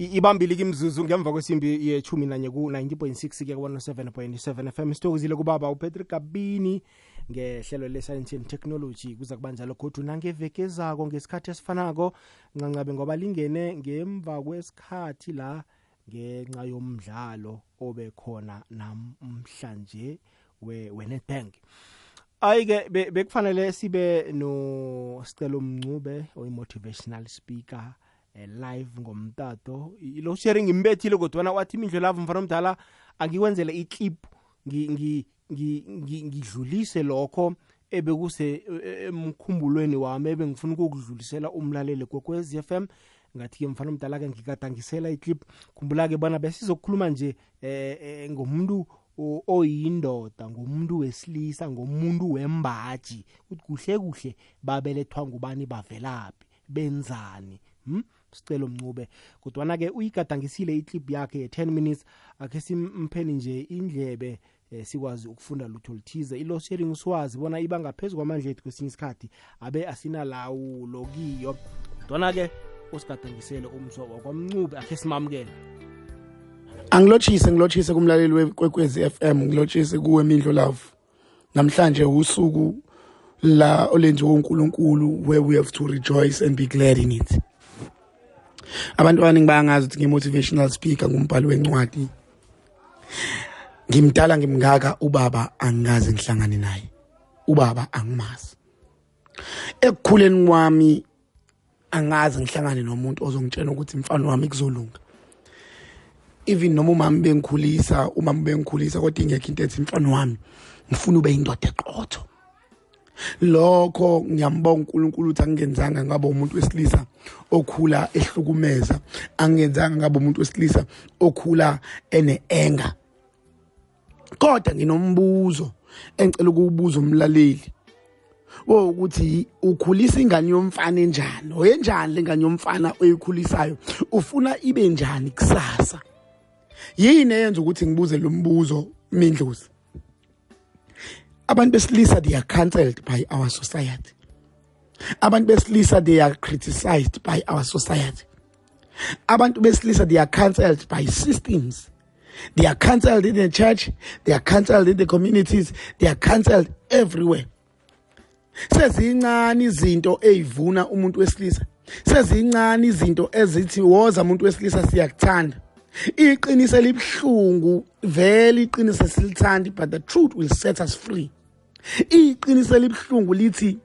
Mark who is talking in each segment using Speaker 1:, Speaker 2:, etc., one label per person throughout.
Speaker 1: ibambile kimzuzu ngemva kwesimbi yechumi nanye ku-90.6 ke ku-107.7 fm sithokozile kubaba upatrick kabini ngehlelo le-science and technology. Kuza kuba njalo godu nangeveke ezako ngesikhathi esifanako ncancabe ngoba lingene ngemva kwesikhathi la ngenxa yomdlalo obekhona namhlanje we-netbank ayi-ke bekufanele sibe no sicelo mncube oyi-motivational speaker. eh, live ngomtato. Lo sharing imbethile kodwana wathi imindlo lavo mfana omdala angikwenzele iclip ngidlulise lokho ebekuse emkhumbulweni wami ebengifuna ukukudlulisela umlaleli kokwez FM ngathi-ke mfana omdala-ke ngikadangisela iclip. Khumbula-ke bona besizokukhuluma nje eh, ngomuntu oyindoda ngomuntu wesilisa ngomuntu wembaji. Ukuthi kuhle kuhle babelethwa ngubani bavelaphi benzani hm sicelo mncube. Kodwana ke uyigadangisile iclip yakhe ye-10 minutes akhe simpheni nje indlebe eh, sikwazi ukufunda lutho lithize ilo sharing siwazi bona iba ngaphezu kwamandla ethu kwesinye isikhathi abe asinalawulo kiyo. Kodwana ke usigadangisele umso wakwamncube akhe simamukele.
Speaker 2: Angilotshise ngilotshise kumlaleli wekwekwezi FM ngilotshise kuwe Mindlo Love. Namhlanje usuku la olenziwe uNkulunkulu where we have to rejoice and be glad in it. Abantu abaningi bayangazi ukuthi ngi-motivational speaker ngumbhali wencwadi. Ngimdala ngimngaka ubaba angazi ngihlangane naye. Ubaba angimazi. Ekukhuleni kwami angazi ngihlangane nomuntu ozongitshela ukuthi mfana wami kuzolunga. Even noma umama bengikhulisa umama bengikhulisa kodwa ingekho into ethi mfana wami ngifuna ube indoda eqotho. Lokho ngiyambonga uNkulunkulu ukuthi angenzanga ngaba umuntu wesilisa okhula ehlukumeza angenzanga ngaba umuntu wesilisa okhula ene anger. Kodwa nginombuzo engicela ukubuza umlaleli wo ukuthi ukhulisa ingane yomfana enjani? Oyenjani lengane yomfana oyikhulisayo? Ufuna ibe njani kusasa? Yini eyenza ukuthi ngibuze lo mbuzo mindlozi? Abantu besilisa they are cancelled by our society. Abantu besilisa they are criticized by our society. Abantu besilisa they are cancelled by systems. They are cancelled in the church they are cancelled in the communities they are cancelled everywhere. Sezincane izinto ezivuna umuntu wesilisa. Sezincane izinto ezithi woza umuntu wesilisa siyakuthanda. Iqiniso elibhlungu vele iqiniso silithandi but the truth will set us free. Iqiniso elibhlungu lithi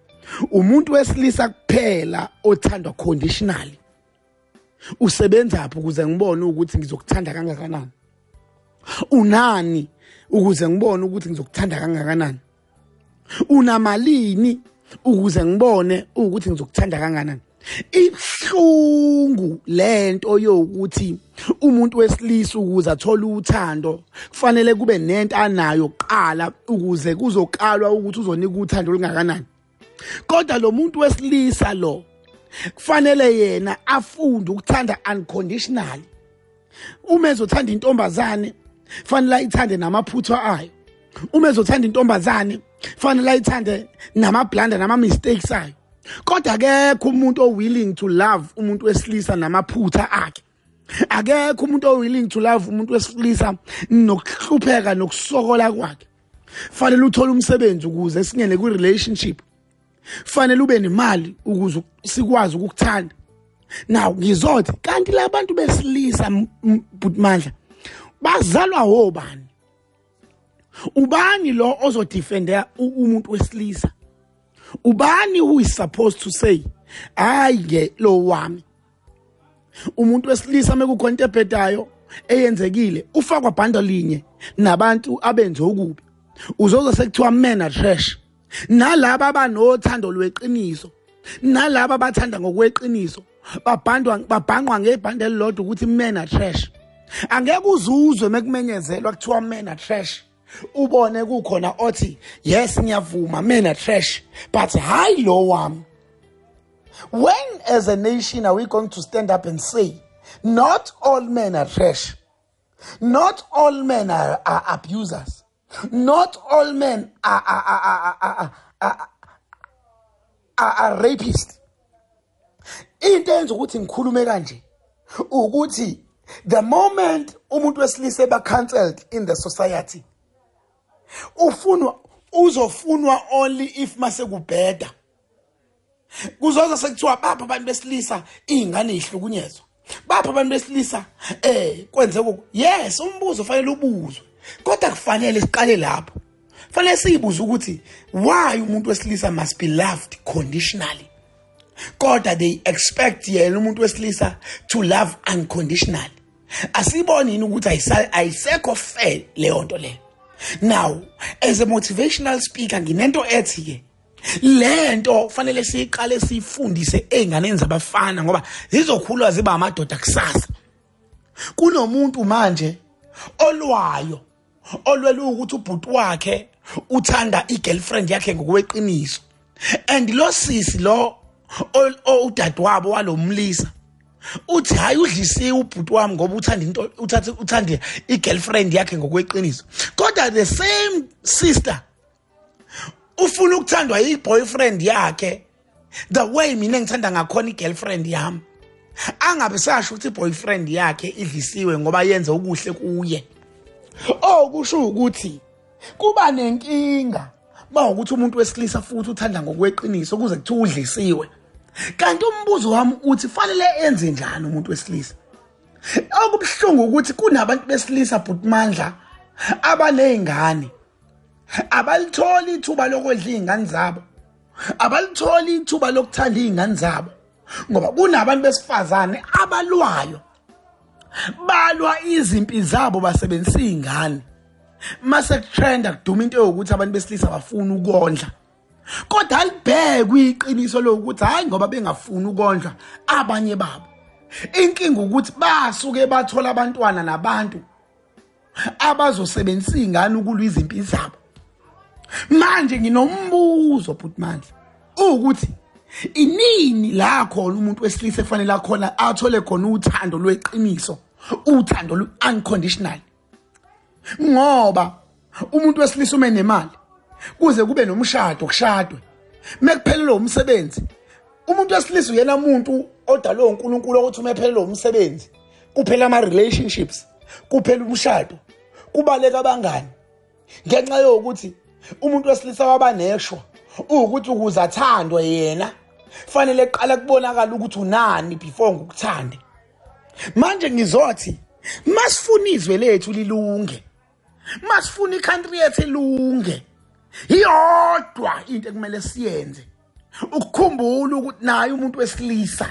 Speaker 2: umuntu wesilisa kuphela othandwa conditionally. Usebenzaphi ukuze ngibone ukuthi ngizokuthanda kangakanani? Unani ukuze ngibone ukuthi ngizokuthanda kangakanani? Unamalini ukuze ngibone ukuthi ngizokuthanda kangakanani? Ibhlungu lento yokuthi umuntu wesilisa ukuze athole uthando kufanele kube nento anayo qala ukuze kuzokalwa ukuthi uzonika uthando olungakanani. Kodwa lo muntu wesilisa lo kufanele yena afunde ukuthanda unconditionally uma ezothanda intombazane fanele ayithande namaphutha ayo. Uma ezothanda intombazane fanele ayithande namabhlanda nama mistakes ayo. Kodwa akekho umuntu owilling to love umuntu wesilisa namaphutha akhe. Akekho umuntu owilling to love umuntu wesilisa nokuhlupheka nokusokola kwakhe. Fanele uthole umsebenzi ukuze singene ku relationship fanele ube nemali ukuze sikwazi ukukuthanda. Now ngizothi kanti labantu besilisa butmandla bazalwa wobani ubani lo ozodefenda umuntu wesilisa? Ubani who is supposed to say hayi ke lo wami. Umuntu wesilisa mekukhona into ebhedayo eyenzekile ufakwa bhanda linye nabantu abenze okubi. Uzoze sekuthiwa men trash. Nalabo abanothando lweqiniso nalabo abathanda ngokweqiniso babhandwa babhanqwa ngebhande elilodwa ukuthi men trash. Angeke uzuzwe mekumenyezelwa kuthiwa men trash. Ubone kukhona othi yes ngiyavuma mina trash but hayi lo wami. When as a nation are we going to stand up and say not all men are trash not all men are, are abusers not all men are, are, are, are, are, are, are rapists? Into enza ukuthi ngikhulume kanje ukuthi the moment umuntu wesilisa eba cancelled in the society ufunwa uzofunwa only if mase kubheda. Kuzoza sekuthiwa bapha abantu besilisa ingane ihlukunyezwa bapha abantu besilisa eh kwenzeka yes umbuzo fanele ubuzwe. Kodwa kufanele siqale lapho. Fanele siyibuze ukuthi why umuntu wesilisa must be loved conditionally? Kodwa they expect yena umuntu wesilisa to love unconditionally. Asiboni yini ukuthi ayisekho fair leyo nto leyo? Now as a motivational speaker nginento ethi ke lento fanele siqale sifundise einganeni zabafana ngoba zizokhulwa ziba amadoda kusasa. Kunomuntu manje olwayo olwela ukuthi ubhuti wakhe uthanda igirlfriend yakhe ngokweqiniso. And lo sisi lo udadewabo walomlisa uthi hayi udlisiwe ubhuti wami ngoba uthanda into uthathe uthande igirlfriend yakhe ngokweqiniso. Kodwa the same sister ufuna ukuthandwa yiboyfriend yakhe the way mina ngithanda ngakhona igirlfriend yami angabe sasho ukuthi iboyfriend yakhe idlisiwe ngoba yenze okuhle kuye. Oh kusho ukuthi kuba nenkinga bawukuthi umuntu wesilisa futhi uthanda ngokweqiniso kuze kuthiwa udlisiwe. Kanti umbuzo wami uthi fanele enze njani umuntu wesilisa? Okubuhlungu ukuthi kunabantu besilisa bhutimandla abanezingane abalitholi ithuba lokwedla izingane zabo abalitholi ithuba lokuthanda izingane zabo ngoba kunabantu besifazane abalwayo. Balwa izimpi zabo basebenzisa izingane mase kutrenda kuduma into yokuthi abantu besilisa bafuna ukondla. Kodwa alibhekwe iqiniso lokuthi hayi ngoba bengafuni ukondla abanye babo. Inkinga ukuthi basuke bathola abantwana nabantu abazosebenzisa izingane ukulwa izimpi zabo. Manje nginombuzo bhuti manje ukuthi inini la khona umuntu wesilisa efanele akhona athole khona uthando lweqiniso uthando lu unconditional ngoba umuntu wesilisa uma enemali kuze kube nomshado kushadwe. Mekuphelele umsebenzi umuntu wesilisa uyena umuntu odalwe uNkulunkulu ukuthi uma ephelele umsebenzi kuphela ama relationships kuphela umshado kubaleka abangani. Ngenxa yokuthi umuntu wesilisa wabaneshwa ukuthi ukuze athandwe yena fanele eqala kubonakala ukuthi unani before ngokuthande. Manje ngizothi masifuna izwe lethu lilunge masifuna icountry yethu ilunge iyodwa into ekumele siyenze. Ukukhumbula ukuthi naye umuntu wesilisa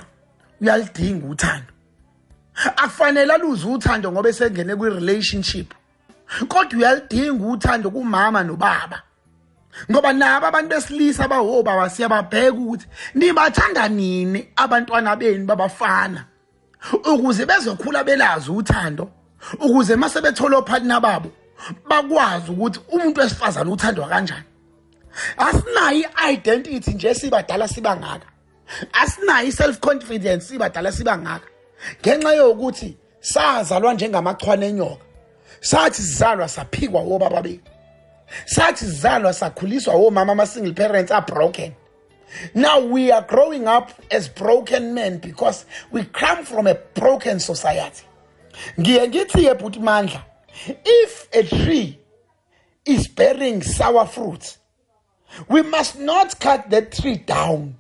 Speaker 2: uyalidinga uthando. Akufanele aluze uthando ngoba esengene kwi-relationship kodwa uyalidinga uthando kumama nobaba. Ngoba nabo abantu besilisa abahobaba siyababheka ukuthi nibathanda nini abantwana benu babafana? Ukuze bezokhula belazi uthando ukuze mase bethola ophathina babo bakwazi ukuthi umuntu wesifazane uthandwa kanjani? Asinayo i-identity nje sibadala sibangaka asinayo i-self confidence sibadala sibangaka ngenxa yokuthi sazalwa njengamachwane enyoka sathi sizalwa saphikwa wobaba bethu sathi sizalwa sakhuliswa womama ama-single parents are broken. Now we are growing up as broken men because we come from a broken society. Ngiye ngithi-ke bhuti mandla if a tree is bearing sour fruits we must not cut that tree down.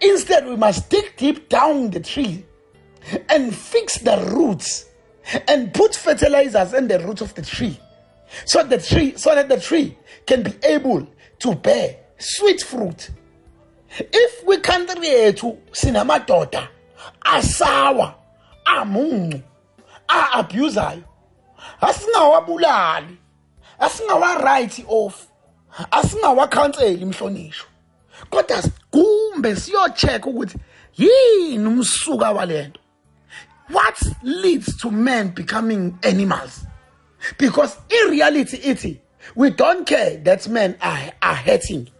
Speaker 2: Instead we must dig deep down the tree and fix the roots and put fertilizers in the roots of the tree so the tree so that the tree can be able to bear sweet fruit. If kwicountry yethu sinamadoda asawa amuncu a-abusayo asingawabulali. Asingawa-right off. Asingawakhanseli imhlonishwa. Kodwa kumbe siyo-check ukuthi yini umsuka walento? What leads to men becoming animals? Because in reality ithi we don't care that men are, are hurting.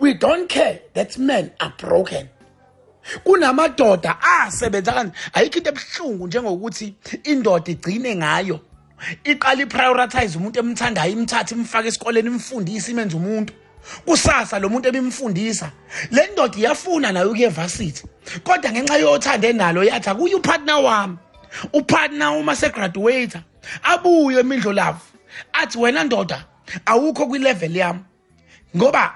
Speaker 2: We don't care that men are broken. Kunamadoda asebenza kanti ayikho into ebuhlungu njengokuthi indoda igcine ngayo. Iqala iprioritize umuntu emthandayo imthathe imfake esikoleni imfundise imenze umuntu. Kusasa lo muntu ebimfundisa. Le ndoda iyafuna nayo ukuye varsity kodwa ngenxa yothando enalo yathi akuye upartner wami. Upartner uma segraduate abuye emindlo love athi wena ndoda awukho kwilevel yami. Ngoba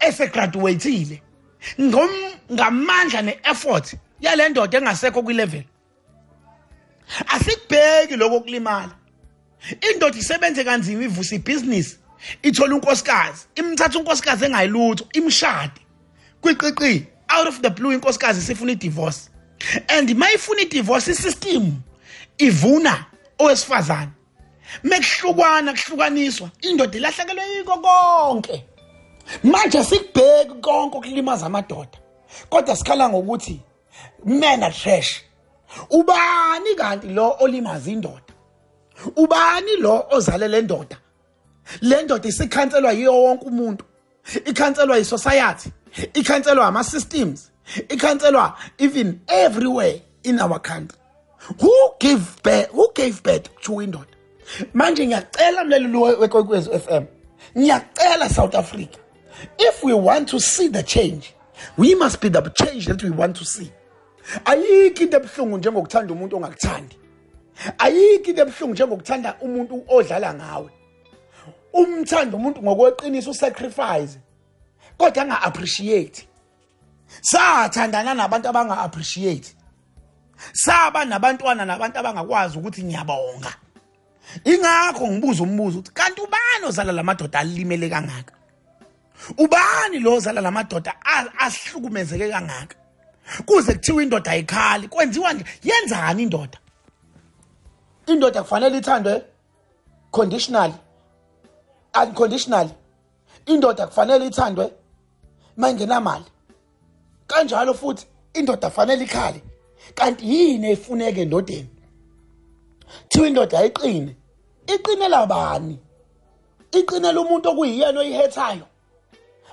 Speaker 2: esegraduateile ngamandla neeffort yale ndoda engasekho kwilevel asikubheki lokho kulimala. Indoda isebenze kanzima ivusa ibhizinisi ithola unkosikazi imthatha unkosikazi engayilutho imshade. Kwiqiqi out of the blue inkosikazi sifuna idivorce. And mayifuna idivorce isystem ivuna owesifazane. Mekuhlukwana kuhlukaniswa indoda ilahlekelwe yiko konke. Manje sikubheki konke okulimaza amadoda kodwa sikhala ngokuthi men are trash. Ubani kanti lo olimaza indoda? Ubani lo ozalela indoda le ndoda isikhanselwa yiyo wonke umuntu. Ikhanselwa yisociety. Ikhanselwa ama-systems. Ikhanselwa even everywhere in our country. Who gave birth, who gave birth to indoda? Manje ngiyacela mlaleli wekwekwezi FM ngiyacela South Africa if we want to see the change we must be the change that we want to see. Ayikho into ebuhlungu njengokuthanda umuntu ongakuthandi ayikho into ebuhlungu njengokuthanda umuntu odlala ngawe. Umthanda umuntu ngokweqiniso usacrifice kodwa anga appreciate sathandana nabantu abanga appreciate saba nabantwana nabantu abangakwazi ukuthi ngiyabonga. Ingakho ngibuza umbuzo ukuthi kanti ubani ozala lamadoda alimele kangaka? Ubani lo ozala lamadoda ahlukumezeke kangaka? Kuze kuthiwa indoda ayikhali kwenziwa nje yenzani indoda? Indoda kufanele ithandwe conditionally unconditionally indoda kufanele ithandwe mangenamali. Kanjalo futhi indoda kufanele ikhale. Kanti yini efuneke endodeni? Thiwa indoda ayiqine iqinela bani iqinela umuntu okuyiyena oyihethayo.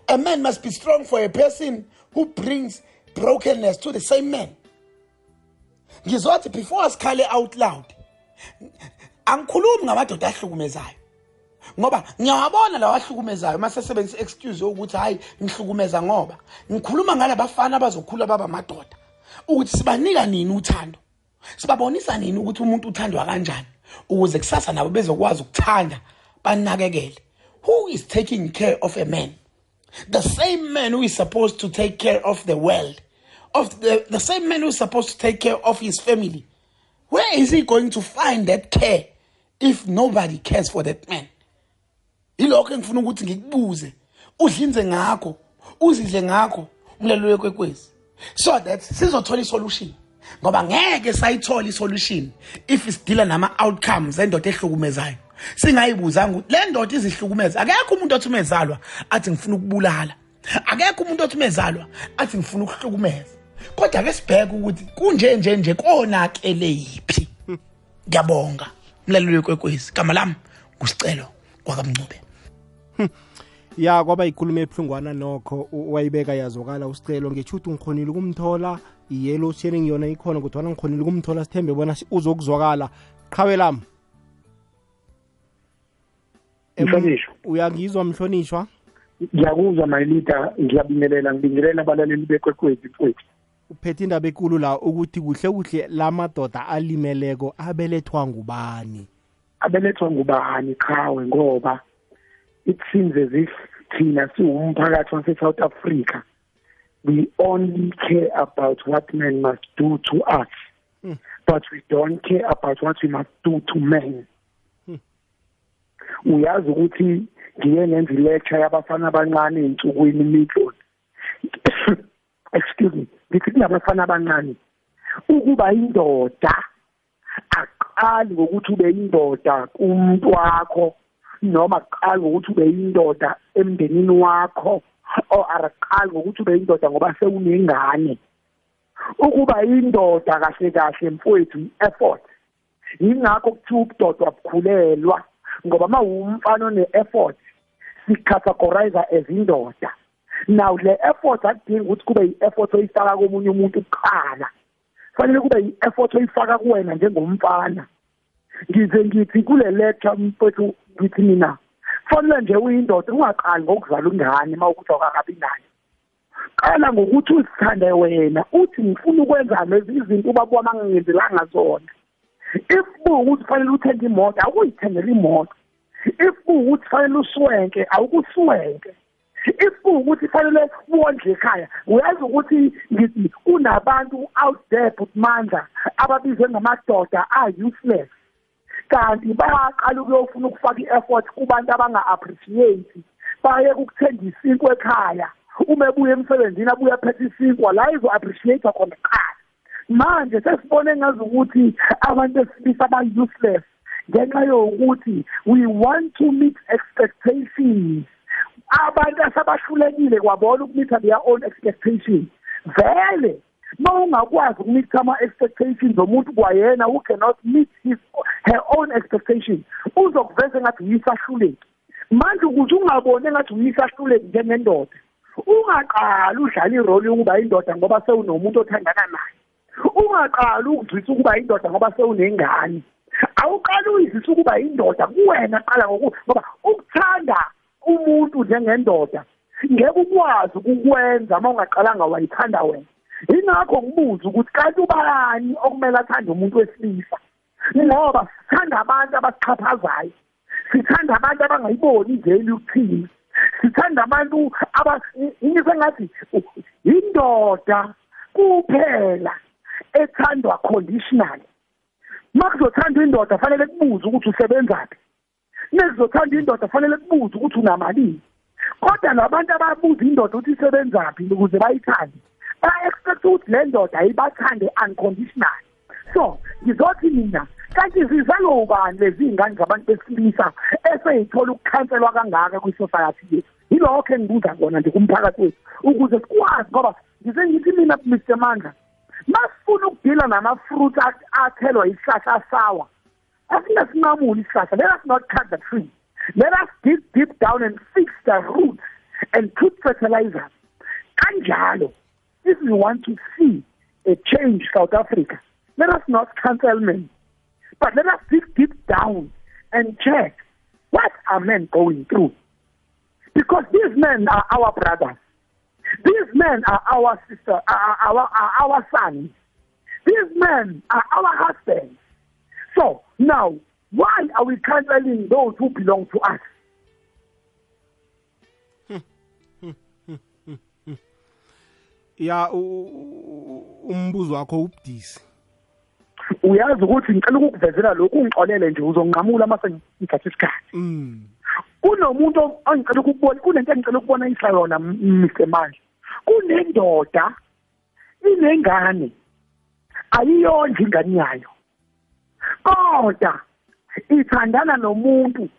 Speaker 2: A man must be strong for a person who brings brokenness to the same man. Ngizothi before sikhale out loud angikhulumi ngamadoda ahlukumezayo ngoba ngiyawabona lawa ahlukumezayo mase sebenzisa excuse ukuthi hayi ngihlukumeza ngoba. Ngikhuluma ngalabafana abazokhula baba madoda ukuthi sibanika nini uthando? Sibabonisa nini ukuthi umuntu uthandwa kanjani? Ukuze kusasa nabo bezokwazi ukuthanda banakekele. Who is taking care of a man? The same man who is supposed to take care of the world of the, the same man who is supposed to take care of his family. Where is he going to find that care if nobody cares for that man? Yilokho engifuna ukuthi ngikubuze. Udlinze ngakho uzidle ngakho umlelo wekwekwezi. So that sizothola isolution. Ngoba ngeke sayithola isolution if isidila nama outcomes endoda ehlukumezayo. Singayibuzanga ukuthi le ndoda izihlukumeza. Akekho umuntu othi umezalwa athi ngifuna ukubulala. Akekho umuntu othi umezalwa athi ngifuna ukuhlukumeza. Kodwa ake sibheke ukuthi kunje nje nje konakele yiphi ngiyabonga mlaleli wekwekwezi. Gama lami ngusicelo kwakamncube.
Speaker 1: Ya kwaba ikhulumo ebuhlungwana nokho wayibeka yazwakala usicelo. Ngethuthi ngikhonile ukumthola i-yellow sharing yona ikhona kodwana ngikhonile ukumthola sithembe bona uzokuzwakala. Qhawe lami.
Speaker 3: Mhlonishwa.
Speaker 1: uyangizwa mhlonishwa?
Speaker 3: Ngiyakuzwa mayilida ngiyabingelela ngibingelela abalaleli bekwekwezi mfowethu.
Speaker 1: Uphethe indaba ekulu la ukuthi kuhle kuhle la madoda alimeleko abelethwa ngubani?
Speaker 3: Abelethwa ngubani qhawe? Ngoba it seems as if thina siwumphakathi wase-south africa. We only care about what men must do to us hmm. but we don't care about what we must do to men. Hmm. uyazi ukuthi ngiye ngenza ilecture yabafana abancane ey'nsukwini mitlon excuse me ngithi kunabafana abancane. Ukuba indoda aqali ngokuthi ube indoda kumuntu wakho noma aqali ngokuthi ube indoda emndenini wakho or araqali ngokuthi ube indoda ngoba sewunengane. Ukuba indoda kahle kahle mfowethu i-effort. Yingakho kuthiwa ubudoda bukhulelwa ngoba ma umfana one-effort sicategorize as indoda. Now le effort akudingi ukuthi kube yi-effort oyifaka komunye umuntu kuqala. Fanele kube yi-effort oyifaka kuwena njengomfana. Ngize ngithi kule lecture mfowethu ngithi mina fanele nje uyindoda ungaqali ngokuzala ingane uma ukuthi awukakabi nayo. Qala ngokuthi uzithande wena uthi ngifuna ukwenza lezi izinto ubaba wami angenzelanga zona. Kuwukuthi kufanele uthenge imoto awukuyithengela imoto. If kuwukuthi kufanele uswenke awukuswenke. If kuwukuthi kufanele wondle ekhaya. Uyazi ukuthi ngithi kunabantu out there butmandla ababizwe ngamadoda a-useless. Kanti bayaqala ukuyofuna ukufaka i-effort kubantu abanga-appreciate baye ukuthenga isinkwa ekhaya. Uma ebuya emsebenzini abuye aphethe isinkwa la izo-appreciate khona kuqala. Manje sesibone ngazi ukuthi abantu besilisa aba-useless ngenxa yokuthi we want to meet expectations. Abantu asabahlulekile kwabona ukumitha their own expectations vele mawungakwazi ukumitha ama-expectations omuntu kwayena who cannot meet his her own expectations uzokuveza engathi uyisahluleki. Manje ukuze ungaboni engathi uyisahluleki njengendoda ungaqali udlala iroli yokuba indoda ngoba sewunomuntu othandana naye. Ungaqali ukuzwisa ukuba indoda ngoba sewunengane. Awuqala uyizisa ukuba indoda kuwena qala ngoba ukuthanda umuntu njengendoda ngeke ukwazi ukukwenza uma ungaqalanga wayithanda wena. Ingakho ngibuza ukuthi kanti ubani okumele athande umuntu wesilisa ngoba sithanda abantu abasixhaphazayo sithanda abantu abangayiboni iveli ukuthini sithanda abantu aba ingise ngathi indoda kuphela ethandwa conditionally. Makuzothanda indoda fanele kubuze ukuthi usebenzaphi. Nezizothanda indoda fanele kubuze ukuthi unamalini. Kodwa labantu ababuza indoda ukuthi isebenzaphi ukuze bayithande ba-expect ukuthi le ndoda ayibathande unconditional. So ngizothi mina kanti zizalobani lezi ngane zabantu besilisa eseyithola ukukhanselwa kangaka kwi-society yethu? Yilokho engibuza kona nje kumphakathi wethu ukuze sikwazi ngoba ngize ngithi mina Mr Mandla masifuna ukudila nama-fruit athelwa isihlahla sawa asingasinqamuli isihlahla let us not cut the tree let us dig deep down and fix the roots and put fertilizer. kanjalo if we want to see a change South Africa let us not cancel men but let us dig deep down and check what are men going through because these men are our brothers These men are our sister, are our, are our sons. These men are our husbands. So now, why are we canceling those who belong to us?
Speaker 1: ya umbuzo wakho ubudisi.
Speaker 3: Uyazi ukuthi ngicela ukukuvezela lokhu ungixolele nje uzonqamula mase ngithatha isikhathi.
Speaker 1: Mm.
Speaker 3: Kunomuntu ongicela ukubona kunento engicela ukubona isla yona Mr Manje. Kunendoda inengane ayiyondla ingane yayo. Kodwa ithandana nomuntu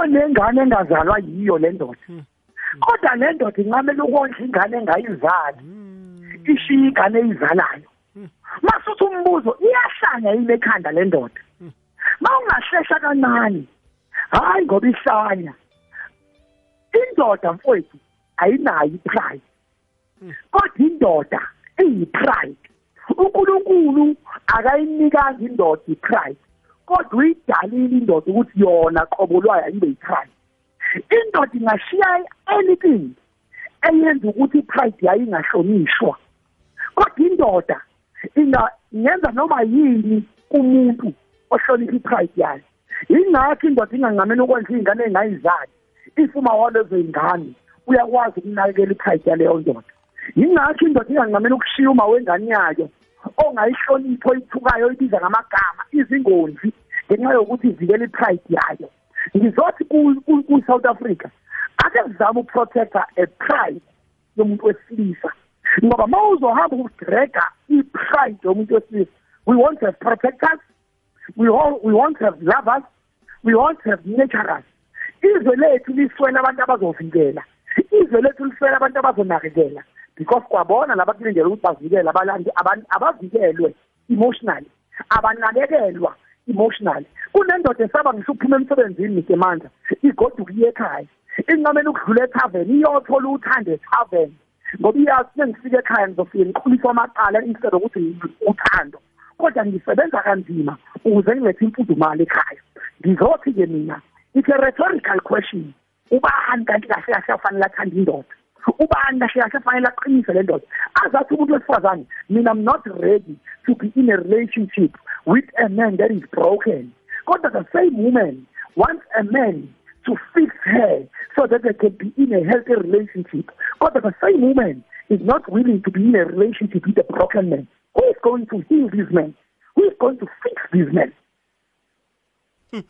Speaker 3: onengane engazalwa yiyo le ndoda. Kodwa le ndoda inqamela ukondla ingane engayizali. Ishiya ingane eyizalayo. Masuthi umbuzo iyahlanya yini ekhanda le ndoda? Mawungahlehla kancane hayi ngoba ihlanya. Indoda mfowethu ayinayo ipride. Kodwa indoda eyipride uNkulunkulu akayinikanga indoda ipride kodwa uyidalile indoda ukuthi yona qobo lwayo ayibe yipride indoda ingashiya anything eyenza ukuthi ipride yayo ingahlonishwa kodwa indoda ingenza noma yini kumuntu ohlonipha ipride yayo. Ingakho indoda inganqamela ukwenza iy'ngane engayizali ifuma walezo y'ngane uyakwazi ukunakekela ipride yaleyo ndoda. Yingakho indoda inganqamela ukushiya uma wengane yayo ongayihlonipho oyithukayo oyibiza ngamagama izingonzi ngenxa yokuthi ivikela ipride yayo. Ngizothi ku-south africa ake sizame ukuprotecta a pride yomuntu wesilisa. Ngoba ma uzohamba ukudraga i-pride yomuntu wesilisa we want to have protectors we, all, we want to have lovers we want to have naturers. Izwe lethu liswela abantu abazovikela izwe lethu liswela abantu abazonakekela because kwabona labakulindela ukuthi bavikele abalandi abantu abavikelwe emotionally abanakekelwa emotionally. Kunendoda esaba ngisho ukuphuma emsebenzini ngisemandla igoduka iye ekhaya. Inqamela ukudlula ethaveni iyothola uthando ethaveni. Ngoba iyazi sengifika ekhaya ngizofike ngiqhulisa amaqala instead ukuthi uthando. Kodwa ngisebenza kanzima ukuze ngilethe imfudumalo ekhaya. Ngizothi-ke mina it's a rhetorical question. Ubani kanti kahle kahle afanele athanda indoda? Ubani kahle kahle fanele aqinise le ndoda azathi umuntu wesifazane mina i'm not ready to be in a relationship with a man that is broken. Kodwa the same woman wants a man to fix her so that they can be in a healthy relationship. Kodwa the same woman is not willing to be in a relationship with a broken man. Who is going to heal this man? Who is going to fix this man?
Speaker 1: Hmm.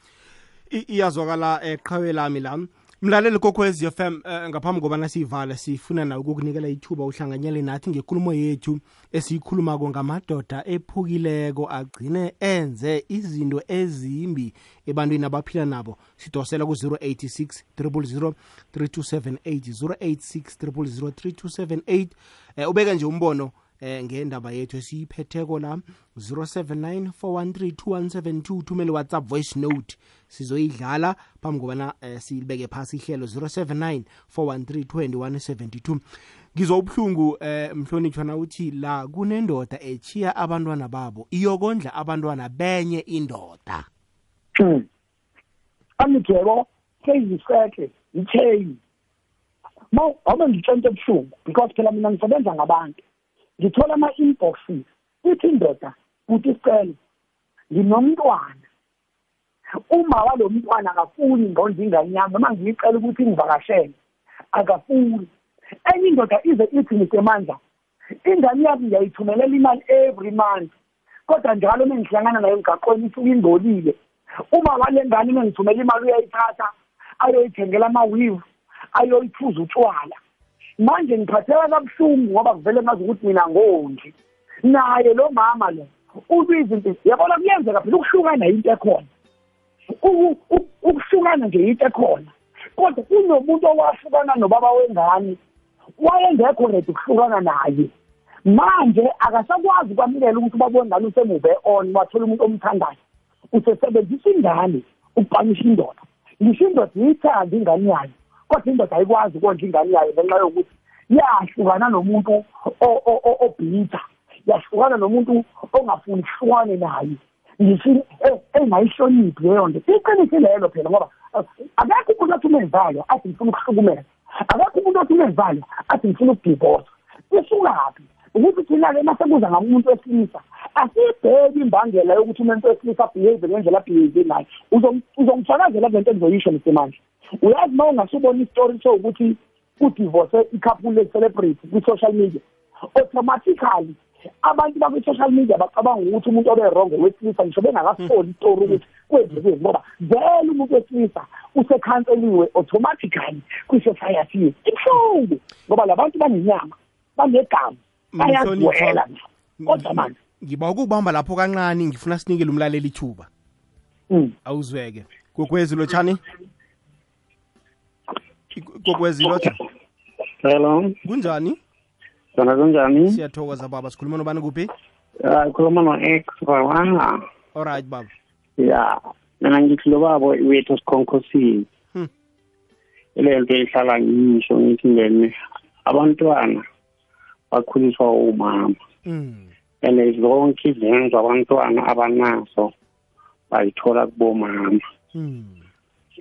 Speaker 1: Iyazwakala eh, eqhawe lami la mlaleli kokwez FM eh, ngaphambi kobana siyivala sifuna nawe ukukunikela ithuba uhlanganyele nathi ngekulumo yethu esiyikhulumako ngamadoda ephukileko agcine enze izinto ezimbi ebantwini abaphila nabo. Sidosela ku-086 000 3278 086 000 3278 eh, ubeke nje umbono eh ngendaba yethu esiyiphetheko la 0794132172 thumele whatsapp voice note. Sizoyidlala phambi kobana eh, siyibeke phasi ihlelo 0794132172 ngizwa ubuhlungu eh mhlonitshwa na uthi la kunendoda echiya abantwana babo iyokondla abantwana benye indoda
Speaker 3: Hmm. Angijebo seyiseke ichain. Mo awube ngitshente ebuhlungu because phela mina ngisebenza ngabantu. Ngithola ama inboxes. Ithi indoda uthi sicelo nginomntwana. Uma walo mntwana akafuni ngqondo ingane yami noma ngiyicela ukuthi ngivakashele akafuni. Enye indoda ize ithi ngisemandla. Ingane yami ngiyayithumelela imali every month. Kodwa njalo mengihlangana nayo emgaqweni isuke ingcolile. uma wale ngane mengithumela imali uyayithatha ayoyithengela amawivu ayoyiphuza utshwala manje ngiphatheka kabuhlungu ngoba kuvele ngazi ukuthi mina ngondli naye lo mama lo ubizinto yabona kuyenzeka phela ukuhlukana yinto ekhona U- u- ukuhlukana nje yinto ekhona kodwa kunomuntu owahlukana nobaba wengane wayengekho ready ukuhlukana naye. Manje akasakwazi kwamukela ukuthi ubaba wengane usemube on wathola umuntu omthandayo. Usesebenzisa ingane ukupanisha indoda. Ngisho indoda iyithanda ingane yayo kodwa indoda ayikwazi ukondla ingane yayo ngenxa yokuthi yahlukana nomuntu o- o- o- obhitha yahlukana nomuntu ongafuni kuhlukane naye. Ngisho eh, engayihloniphi leyo nto. Iqiniso lelo phela ngoba eh, akekho umuntu othi umezalo athi ngifuna ukuhlukumeza. Akekho umuntu othi umezalo athi ngifuna ukudivorce isukaphi ukuthi thina-ke masekuza ngamuntu wesilisa asiyibheki imbangela yokuthi umuntu wesilisa abhehave ngendlela abhehave ngayo. Uzong- uzongifakazela kule nto engizoyisho msemanje uyazi uma ungasubona isitori sokuthi kudivorce ikhapuli le-celebrity kwi-social media automatically abantu bakwi-social media bacabanga ukuthi umuntu obe-rongo wesilisa ngisho bengakafoli itori ukuthi kwenzekeni ngoba vele umuntu wesilisa usekhanseliwe automatically kwi-society yethu. Ibuhlungu ngoba la bantu banenyama banegama bayazwela kodwa manje
Speaker 1: ngiba ukubamba lapho kancane ngifuna sinikele umlaleli ithuba.
Speaker 3: Mm.
Speaker 1: awuzweke. Kokwezi lotshani kokwezi lotsha
Speaker 4: Hello,
Speaker 1: kunjani?
Speaker 4: Zona kunjani?
Speaker 1: siyathokoza baba sikhuluma nobani kuphi
Speaker 4: Ya, khuluma no-X baba.
Speaker 1: alright baba
Speaker 4: Ya, mina ngithi lo babo wethu sikhonkosini.
Speaker 1: Hmm.
Speaker 4: Ile nto ihlala ngisho ngithi ngene abantwana bakhuliswa umama.
Speaker 1: mm.
Speaker 4: And zonke izenzo abantwana abanazo bayithola kubomama.
Speaker 1: Mm.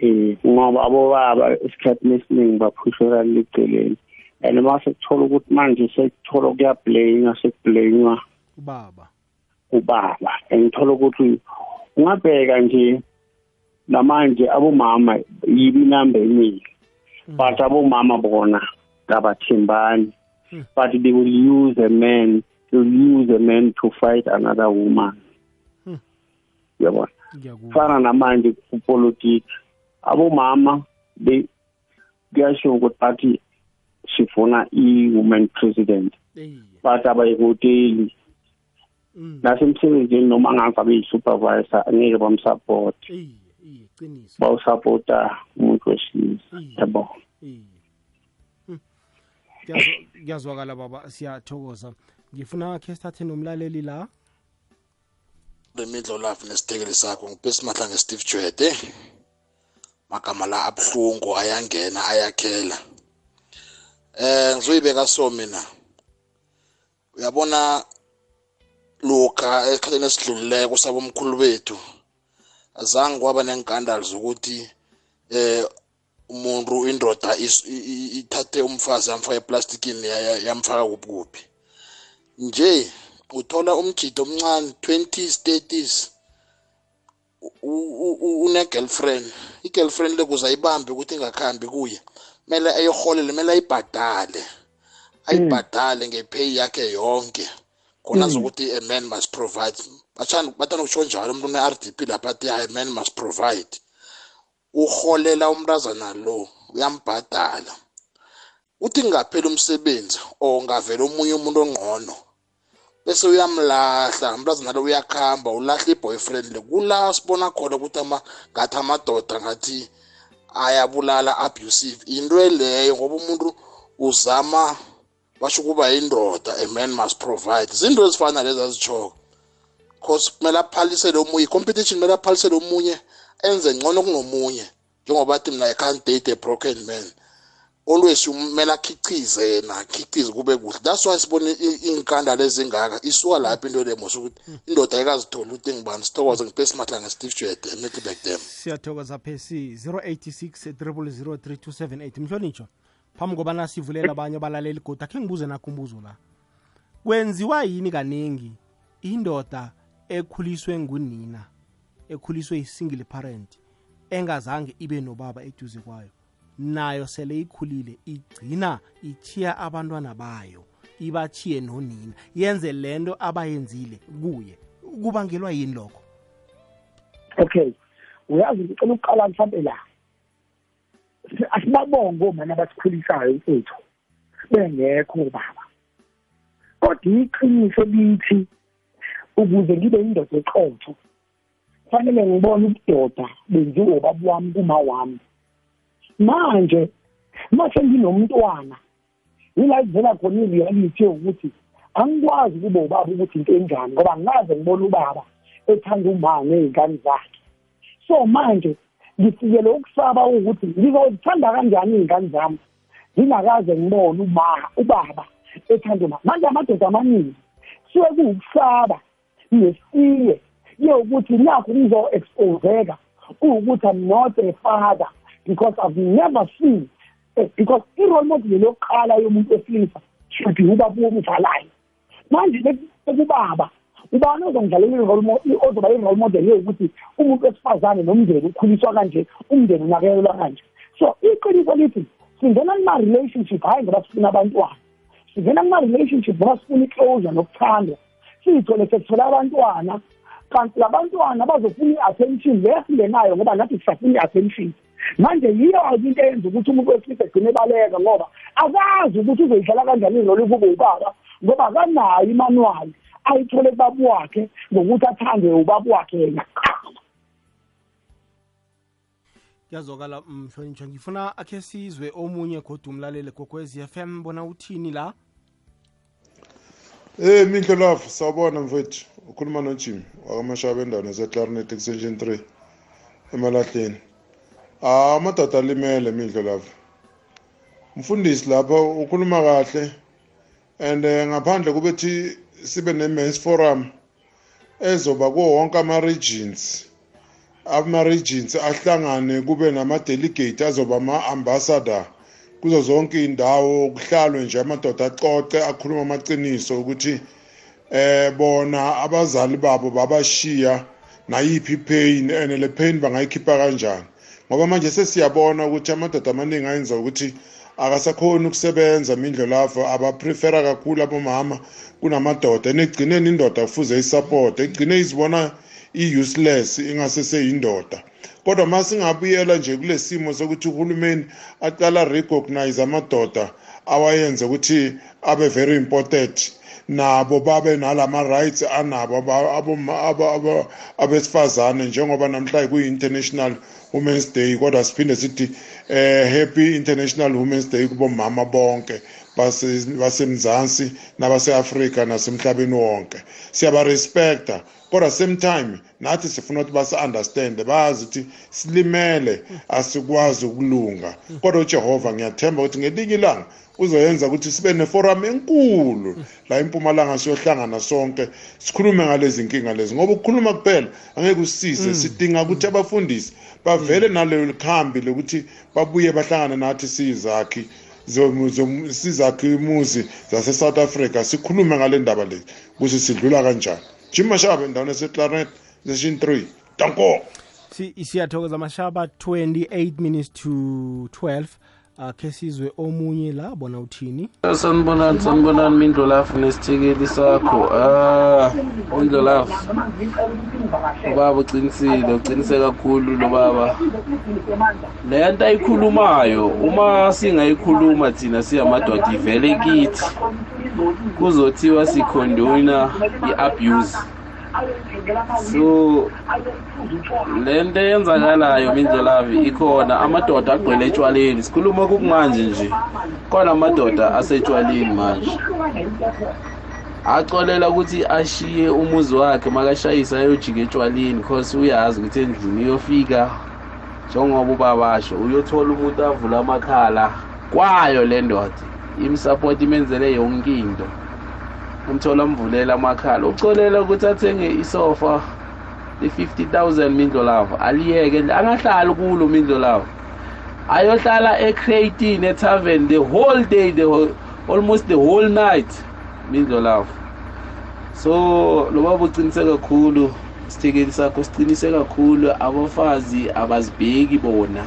Speaker 4: Eh, ngoba abobaba isikhathi esiningi baphushela liceleni. And mase kuthola ukuthi manje sekuthola kuyablayingwa sekublayingwa
Speaker 1: ubaba.
Speaker 4: ubaba. Engithola ukuthi ungabheka nje namanje abomama yibi number eningi but abomama bona kabathembani but they will use a man will use a man to fight another woman.
Speaker 1: Hmm.
Speaker 4: yabona? Fana namanje kupolitiki abomama they kuyasho ukuthi bathi sifuna i-woman president
Speaker 1: Eyi.
Speaker 4: but abayivoteli
Speaker 1: Mm.
Speaker 4: nasemsebenzini noma ngabe abeyi-supervisor angeke bamsupport
Speaker 1: Eyi, eyi, qiniso
Speaker 4: bawusapota umuntu wesilisa
Speaker 1: Mm.
Speaker 4: yabo
Speaker 1: Eyi. Mm. Kuyazwa- kuyazwakala baba siyathokoza ngifuna khe sithathe nomlaleli la
Speaker 5: lemidlo lafu nesithekeli sakho ngibesimadla nge-steve jwede magama la abuhlungu ayangena ayakhela eh ngizoyibeka so mina uyabona lokha esikhathini esidlulileko sabomkhulu bethu azange kwaba nenkandalo zokuthi eh umuntu indoda i- i- ithathe umfazi yamfaka eplastikini ya- ya- yamfaka kuphi. Kuphi nje uthola umjido omncane 20s 30s une-girlfriend. I-girlfriend le kuze ayibambe ukuthi ingakhambi kuye. Kumele ayiholele kumele ayibhadale. Ayibhadale ngepay yakhe yonke. Khona zokuthi a man must provide. Bathanda bathanda ukusho njalo umuntu une-RDP lapha athi a man must provide. Uholela umntazana lo uyambhadala. Uthi ngaphela umsebenzi or ngavela omunye umuntu ongqono bese uyamlahla. Umntazana lo uyakuhamba ulahla i-boyfriend le. Kula sibona khona ukuthi ama ngathi amadoda ngathi ayabulala abusive. Into eleyo ngoba umuntu uzama basho ukuba yindoda a man must provide. Zinto ezifana lezi azitshoko cause kumele aphalisele omunye i-competition kumele aphalisele omunye enze ngcono kunomunye njengoba athi mina i can't date a broken man. Always umele akhicize yena akhicize kube kuhle. That's why sibone iy'nkandalo ezingaka isuka lapho into lemos ukuthi indoda ayikazitholi ukuthi engibani sithokoze ngipesimatla nge-steve jwede emetlibek dam.
Speaker 1: Siyathokoza phesi 086 000 3278 mhlonitsho phambi kobana sivulela abanye abalaleli godi akhe ngibuze nakho umbuzo la. Kwenziwa yini kaningi indoda ekhuliswe ngunina ekhuliswe yi-single parent engazange ibe nobaba eduze kwayo? Nayo sele ikhulile igcina ithiya abantwana bayo ibachiye nonina. Yenze lento abayenzile kuye. Kubangelwa yini lokho?
Speaker 3: Okay. Uyazi ngicela ukuqala mhlawumbe la. Asibabonge omama abasikhulisayo mfethu. Bengekho baba. Kodwa iqiniso lithi ukuze ngibe indoda eqotho kufanele ngibone ubudoda benziwe ubaba wami kuma wami manje mase nginomntwana yila kuvela khona i-reality yokuthi angikwazi ukuba ubaba ukuthi into enjani ngoba ngikaze ngibone ubaba ethanda uma ngey'ngane zakhe. So manje ngifikele ukusaba ukuthi ngizozithanda kanjani iy'ngane zami? Ngingakaze ngibone uma ubaba ethanda uma manje amadoda amaningi suke kuwukusaba nesiye yokuthi nakho ngizo-exposeka kuwukuthi i'm not a father. Because i've never seen eh, because i-role model yokuqala yomuntu wesilisa should ubaba womdlalayo manje ekubaba ubani ozongidlalela ozoba i-role model yokuthi umuntu wesifazane nomndeni ukhuliswa kanje umndeni unakekelwa kanje? So iqiniso lithi singena kuma-relationship hhayi ngoba sifuna abantwana. Singena kuma-relationship ngoba sifuna i-closure nokuthandwa. Siyithole sesithole abantwana kanti labantwana bazofuna i-attention lesingenayo ngoba nathi sisafuna i-attention. Manje yiyo-ke into eyenza ukuthi umuntu wesilisa egcine ebaleka ngoba akazi ukuthi uzoyidlala kanjani iroli kube ubaba ngoba akanayo imanuwali ayithole kubaba wakhe ngokuthi athande ubaba wakhe yena.
Speaker 1: Kuyazokala mhlonitsho ngifuna akhe sizwe omunye kodwa umlaleli gokwez f m. Bona uthini la?
Speaker 6: Eh Minhle Love sawubona mfethu ukhuluma noJim wakamashaba endaweni yaseClarinet extension 3 emalahleni. Ah amadoda alimele Minhle Love Mfundisi lapha ukhuluma kahle. And eh, ngaphandle kubethi sibe ne-men's forum ezoba kuwo wonke ama-regions. Ama-regions ahlangane kube nama-delegate azoba ama-ambassador kuzo zonke iy'ndawo. Kuhlalwe nje amadoda acoce akhuluma amaciniso ukuthi eh bona abazali babo babashiya nayiphi ipain and le pain bangayikhipha kanjani. Ngoba manje sesiyabona ukuthi amadoda amaningi ayenza ukuthi akasakhoni ukusebenza imindlelafa abaprefera kakhulu abomama kunamadoda. Enekugcineni indoda kufuze isupport egcine izibona i-useless ingaseseyindoda kodwa uma singabuyela nje kule simo sokuthi uhulumeni aqala recognize amadoda awayenze ukuthi abe very important nabo babe nalama rights anabo abesifazane njengoba namhlanje kuyi-international women's day kodwa siphinde sithi eh happy international women's day kubomama bonke. Basemzansi nabase-afrika nasemhlabeni wonke. Siyabarespecta kodwa same time nathi sifuna ukuthi basi-understande bazi ukuthi silimele asikwazi ukulunga. Kodwa ujehova ngiyathemba ukuthi ngelinye ilanga uzoyenza ukuthi sibe neforum enkulu la impumalanga siyohlangana sonke sikhulume ngalezi nkinga lezi. Ngoba ukukhuluma kuphela angeke usisize sidinga ukuthi abafundisi bavele nalelo khambi lokuthi babuye bahlangane nathi siyizakhi. zo- zo- sizakhe imuzi zase-south africa sikhulume ngale ndaba le ukuthi sidlula kanjani. Jim mashaba endaweni eseclaret session 3 danko
Speaker 1: Si- siyathokoza mashaba 28 minutes to 12 akhe sizwe omunye la bona uthini?
Speaker 7: Sanibonani sanibonani mindlolafu nesithekeli sakho. Ah undlolafu ubaba ucinisile ucinise kakhulu lo baba. Le nto ayikhulumayo uma singayikhuluma thina siyamadoda ivele kithi. Kuzothiwa sikhondona i-abuse. So le nto eyenzakalayo mindlolavi ikhona amadoda agqwele etshwaleni. Sikhuluma kukumanje nje. Khona amadoda asetshwaleni manje. Acolela ukuthi ashiye umuzi wakhe makashayisa ayojika etshwaleni cause uyazi ukuthi endlini uyofika njengoba ubabasho uyothola umuntu avula amakhala kwayo le ndoda. Imsapoti imenzele yonke into. Umthola amvulela amakhala ucolela ukuthi athenge isofa i-50,000 mindlolavu aliyeke angahlali kulo mindlolavu ayohlala ecratin etavern the whole day the whole, almost the whole night mindlolavu so lo baba ucinise kakhulu isithekeli sakho sicinise kakhulu abafazi abazibheki bona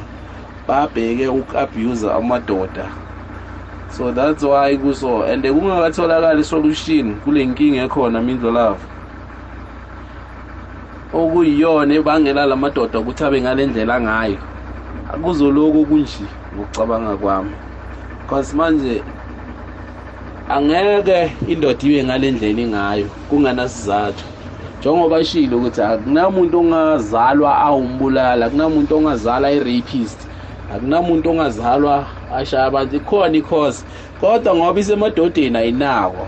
Speaker 7: babheke uku-abuse amadoda. So that's why kuso and kungakatholakali isolution kule nkinga ekhona mindlolavu okuyiyona ebangela la madoda ukuthi abe ngale ndlela ngayo. Kuzoloku kunje ngokucabanga kwami. Cause manje angeke indoda ibe ngale ndlela ingayo kunganasizathu. Njengoba shilo ukuthi akunamuntu ongazalwa awumbulala akunamuntu ongazalwa i-rapist akunamuntu ongazalwa ashaya abantu ikhona i-cause. Kodwa ngoba isemadodeni ayinakwa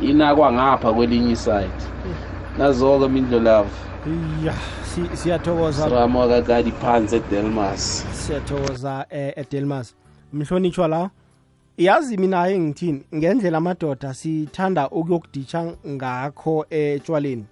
Speaker 7: inakwa ngapha kwelinye iside nazo-ke mindlolavu
Speaker 1: ya si- siyathokoza.
Speaker 7: Siramo kakadi phansi edelmas.
Speaker 1: Siyathokoza eh, edelmas. Mhlonitshwa la yazi mina engithini ngendlela amadoda sithanda ukuyokuditsha ngakho etshwaleni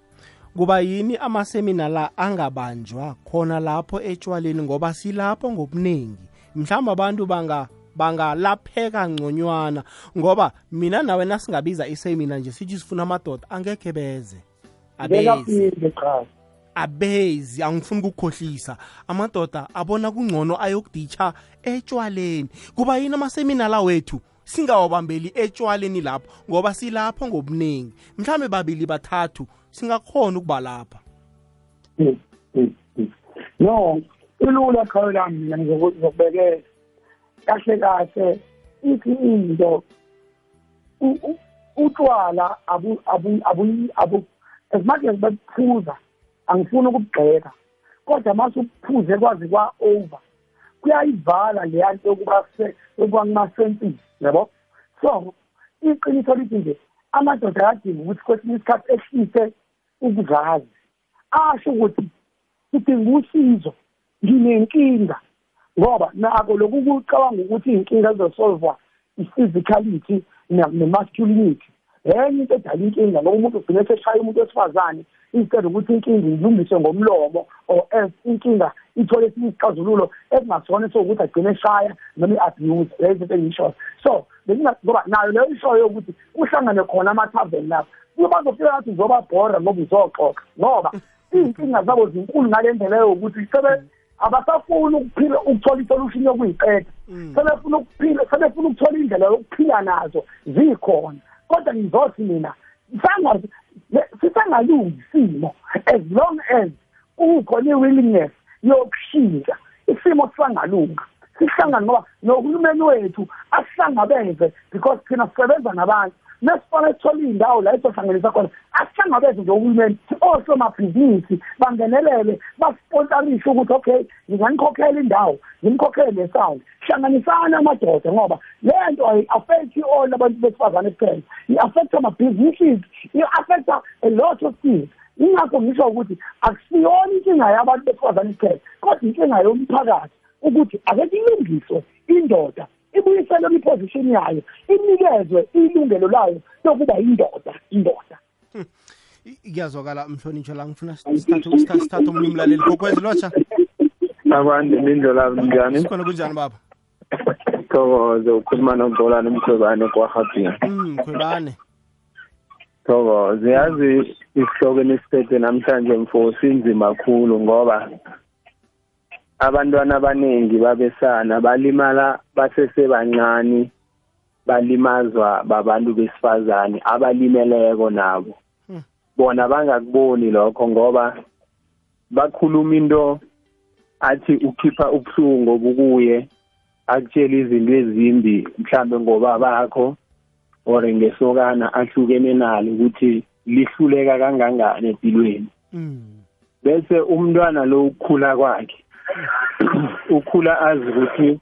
Speaker 1: kuba yini amasemina la angabanjwa khona lapho etshwaleni ngoba silapho ngobuningi mhlawumbe abantu banga bangalapheka ngconywana ngoba mina nawe nasingabiza isemina nje sithi sifuna amadoda angekhe beze. Abeze
Speaker 3: bekaphinde cha
Speaker 1: abezi angifuni ukukhohlisa amadoda abona kungcono ayokuditsha etshwaleni. Kuba yini amasemina la wethu? Singawabambeli etshwaleni lapho ngoba silapho ngobuningi. Mhlawumbe babili bathathu singakhona ukuba lapha.
Speaker 3: Mm, mm, mm. no ilula qhawe lami mina ngizokubekela. Kahle kahle. Ithi into utshwala abu abu abu as much as bephuza angifuni ukubugxeka kodwa mase uphuze kwazi kwa over kuyayivala leya nto yokuba yokuba kumasentisi yabo? So iqiniso lithi nje amadoda ayadinga ukuthi kwesinye isikhathi ehlise ukuzazi asho ukuthi ngidinga usizo nginenkinga. Ngoba nako lokhu kucabanga ukuthi iy'nkinga zizosolvwa i-physicality ne- ne-masculinity enye into edala inkinga ngoba umuntu ugcine seshaya umuntu wesifazane instead ukuthi inkinga ilungiswe ngomlomo or else inkinga ithole esinye isixazululo esingasona sokuthi agcine eshaya noma i-abuse leyo zinto engiyishoyo so benginga- ngoba nayo leyo ishoyo yokuthi kuhlangane khona amathaveni lapho bazofika ngathi uzobabhora ngoba uzoxoxa ngoba iy'nkinga zabo zinkulu ngale ndlela yokuthi sebe abasafuni ukuphila ukuthola isolution yokuyiqeda. Sebefuna ukuphila sebefuna ukuthola indlela yokuphila nazo zikhona. Kodwa ngizothi mina sanga- le- sisangalungi isimo. As long as kukhona i-willingness yokushintsha isimo sisangalunga. Sihlangane ngoba nohulumeni wethu asihlangabeze because thina sisebenza nabantu. Nesifana sithola iy'ndawo la esohlanganisa khona asihlangabeze nje uhulumeni osomabhizinisi bangenelele basponsarishe ukuthi okay nginganikhokhela indawo ngimkhokhele nesound hlanganisana amadoda ngoba le nto ayi-affect all abantu besifazane kuphela. I-affect ama-businesses i-affecta a lot of things. Ingakho ngisho ukuthi akusiyona inkinga yabantu besifazane kuphela kodwa inkinga yomphakathi ukuthi ake ilungiswe indoda. Ibuyiselwe iposition yayo inikezwe ilungelo layo lokuba indoda. Indoda
Speaker 1: I- kuyazwakala mhlonitsho la ngifuna sithathe omunye umlaleli. kokwezi lotsha.
Speaker 8: Abantu lindlela njani?
Speaker 1: Sikhona kunjani baba?
Speaker 8: Thokoze ukhuluma nobholane umkhwebane kwahabhina
Speaker 1: mm khwebane
Speaker 8: thokoze yazi isihloko enisiphethe namhlanje mfosi inzima kakhulu ngoba abantwana abaningi babesana balimala basesebancane balimazwa babantu besifazane abalimeleko nabo. Bona bangakuboni lokho ngoba bakhuluma into athi ukhipha ubuhlungu obukuye akutshela izinto ezimbi mhlambe ngoba bakho or ngesokana ahlukene nalo ukuthi lihluleka kangangani empilweni. Bese umntwana lo ukukhula kwakhe ukhula azi ukuthi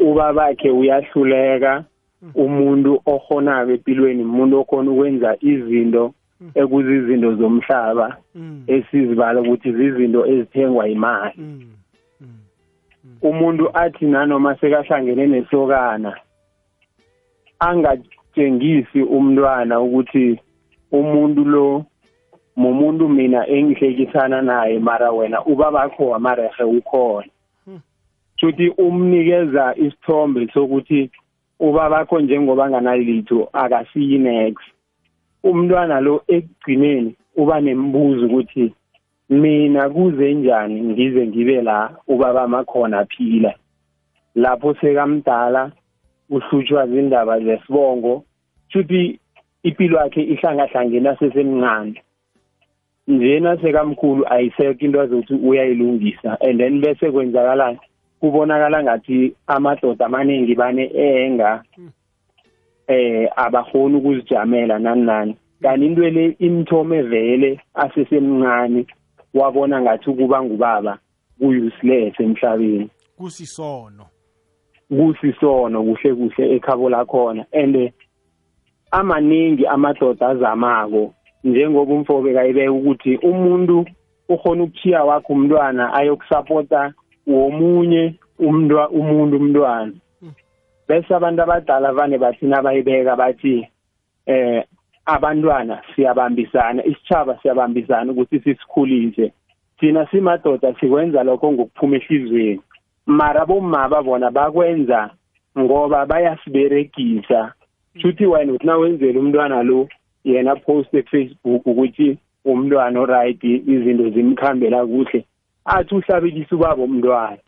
Speaker 8: ubabakhe uyahluleka umuntu ohonaka empilweni umuntu okhona ukwenza izinto ekuzizinto zomhlaba esizibala ukuthi zizinto ezithengwa imali. Umuntu athi nanoma sekahlangene nesokana angatshengisi umntwana ukuthi umuntu lo mumuntu mina engihlekisana naye mara wena ubabakho wamarehe ukhona. Futhi umnikeza isithombe sokuthi ubabakho njengoba nganalitho akasiyi next. Umntwana lo ekugcineni uba nembuzo ukuthi mina kuze njani ngize ngibe la ubaba makhona aphila lapho sekamdala uhlutshwa zindaba zesibongo. Futhi impilo yakhe ihlangahlangene asesemncane njena sekamkhulu ayisekho into azothi uyayilungisa and then bese kwenzakalani kubonakala ngathi amadoda amaningi bane enga eh abahoni ukuzijamela nani nani. Kanti into le imthome vele asesemncane wabona ngathi ukuba ngubaba kuyuseless emhlabeni.
Speaker 1: Kusisono.
Speaker 8: Kusisono kuhle kuhle ekhabo lakhona and amaningi amadoda azamako. Njengoba umfobe kayibeka ukuthi umuntu ukhona ukuthiya wakhe umntwana ayokusapota womunye umntwa umuntu umntwana. Bese abantu abadala vane bathina bayibeka bathi eh abantwana siyabambisana isitshaba siyabambisana ukuthi sisikhulise. Thina simadoda sikwenza lokho ngokuphuma ehlizweni. Mara bomma bona bakwenza ngoba bayasiberegisa. Futhi wena uthi nawenzela umntwana lo yena post Facebook ukuthi umntwana oright izinto zimkhambela kuhle athi uhlabelisa ubaba umntwana.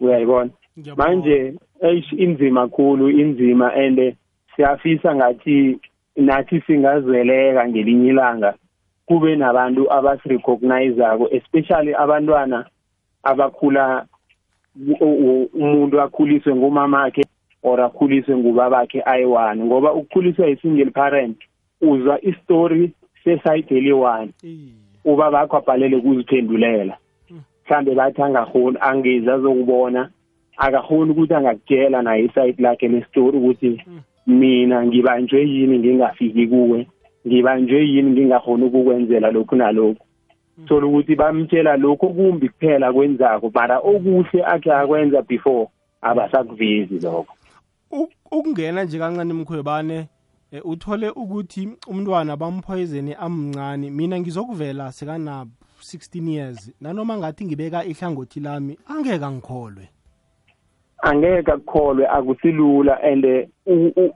Speaker 8: Uyayibona? Manje eish inzima kakhulu inzima and siyafisa ngathi nathi singazweleka ngelinye ilanga kube nabantu abasirecognizeako especially abantwana abakhula umuntu akhuliswe ngumamakhe or akhuliswe ngubabakhe ayi-one ngoba ukukhuliswa yi-single parent uzwa istori sesayide eli-one. Ubabakho abhalele ukuziphendulela. Mhlambe bathi angahoni angezi azokubona akahoni ukuthi angakutshela naye isayidi lakhe lestori ukuthi mina ngibanjwe yini ngingafiki kuwe? Ngibanjwe yini ngingahoni ukukwenzela lokhu nalokhu? Thola ukuthi bamtshela lokho kumbi kuphela kwenzako mara okuhle akhe akwenza before abasakuvezi lokho.
Speaker 1: Ukungena nje kancane mkhwebane uthole ukuthi umntwana bamphoyizene amncane. Mina ngizokuvela sekana 16 years. Nanoma ngathi ngibeka ihlangothi lami angeke angikholwe.
Speaker 8: Angeke akukholwe akusilula and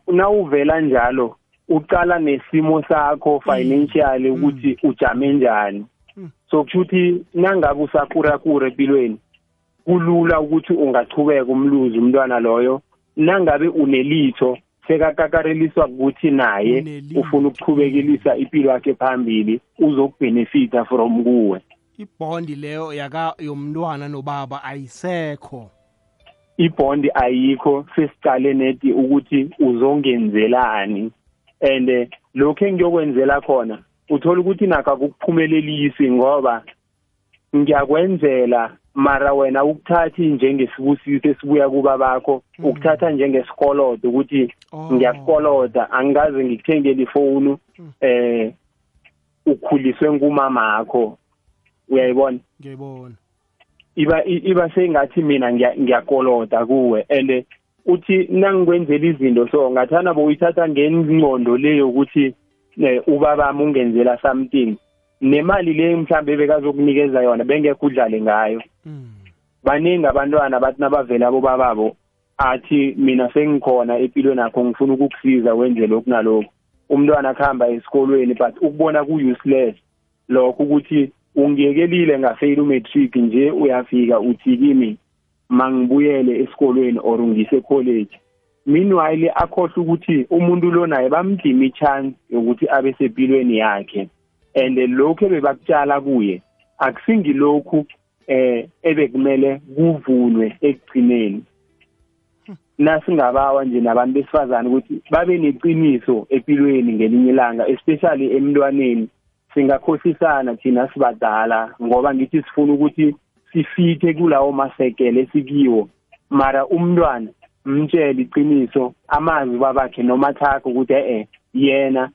Speaker 8: nawuvela njalo uqala nesimo sakho financially ukuthi ujame njani. So kusho ukuthi nangabe usakurakura empilweni kulula ukuthi ungachubeka umluzi umntwana loyo. Nangabe unelitho sekakakareliswa ukuthi naye ufuna ukuqhubekelisa impilo yakhe phambili uzokubhenefita from kuwe.
Speaker 1: Ibhondi leyo yaka yomntwana nobaba ayisekho.
Speaker 8: Ibhondi ayikho sesicale neti ukuthi uzongenzelani. And lokho engiyokwenzela khona uthola ukuthi nakho akukuphumelelisi ngoba ngiyakwenzela mara wena ukuthathi njengesibusiso esibuya kuba bakho ukuthatha njengesikolodo ukuthi ngiyakukoloda angikaze ngikuthengele ifoni eh ukhuliswe ngumamakho uyayibona?
Speaker 1: Ngiyayibona.
Speaker 8: Iba iba sengathi mina ngiyakoloda kuwe and uthi nangikwenzela izinto so ngathana boyithatha ngengqondo leyo ukuthi ubabami ungenzela something nemali le mhlambe bekazokunikeza yona bengekho udlale ngayo. Baningi abantwana bathi nabavela abo bababo athi mina sengikhona empilweni yakho ngifuna ukukusiza wenze lokhu nalokhu. Umntwana akuhamba esikolweni but ukubona ku-useless. Lokho ukuthi ungiyekelile ngafeyila umatric nje uyafika uthi kimi mangibuyele esikolweni or ngise college. Meanwhile akhohle ukuthi umuntu lo naye bamdima ichance yokuthi abe sempilweni yakhe. And lokho bebakutshala kuye akusingilokhu eh ebekumele kuvunwe ekugcineni. Nasingabawa nje nabantu besifazane ukuthi babe neqiniso empilweni ngelinye ilanga especially emntwaneni. Singakhohlisana thina sibadala ngoba ngithi sifuna ukuthi sifithe kulawo masekele esikiwo. Mara umntwana mtshele iqiniso amazi babakhe noma thakho ukuthi eh yena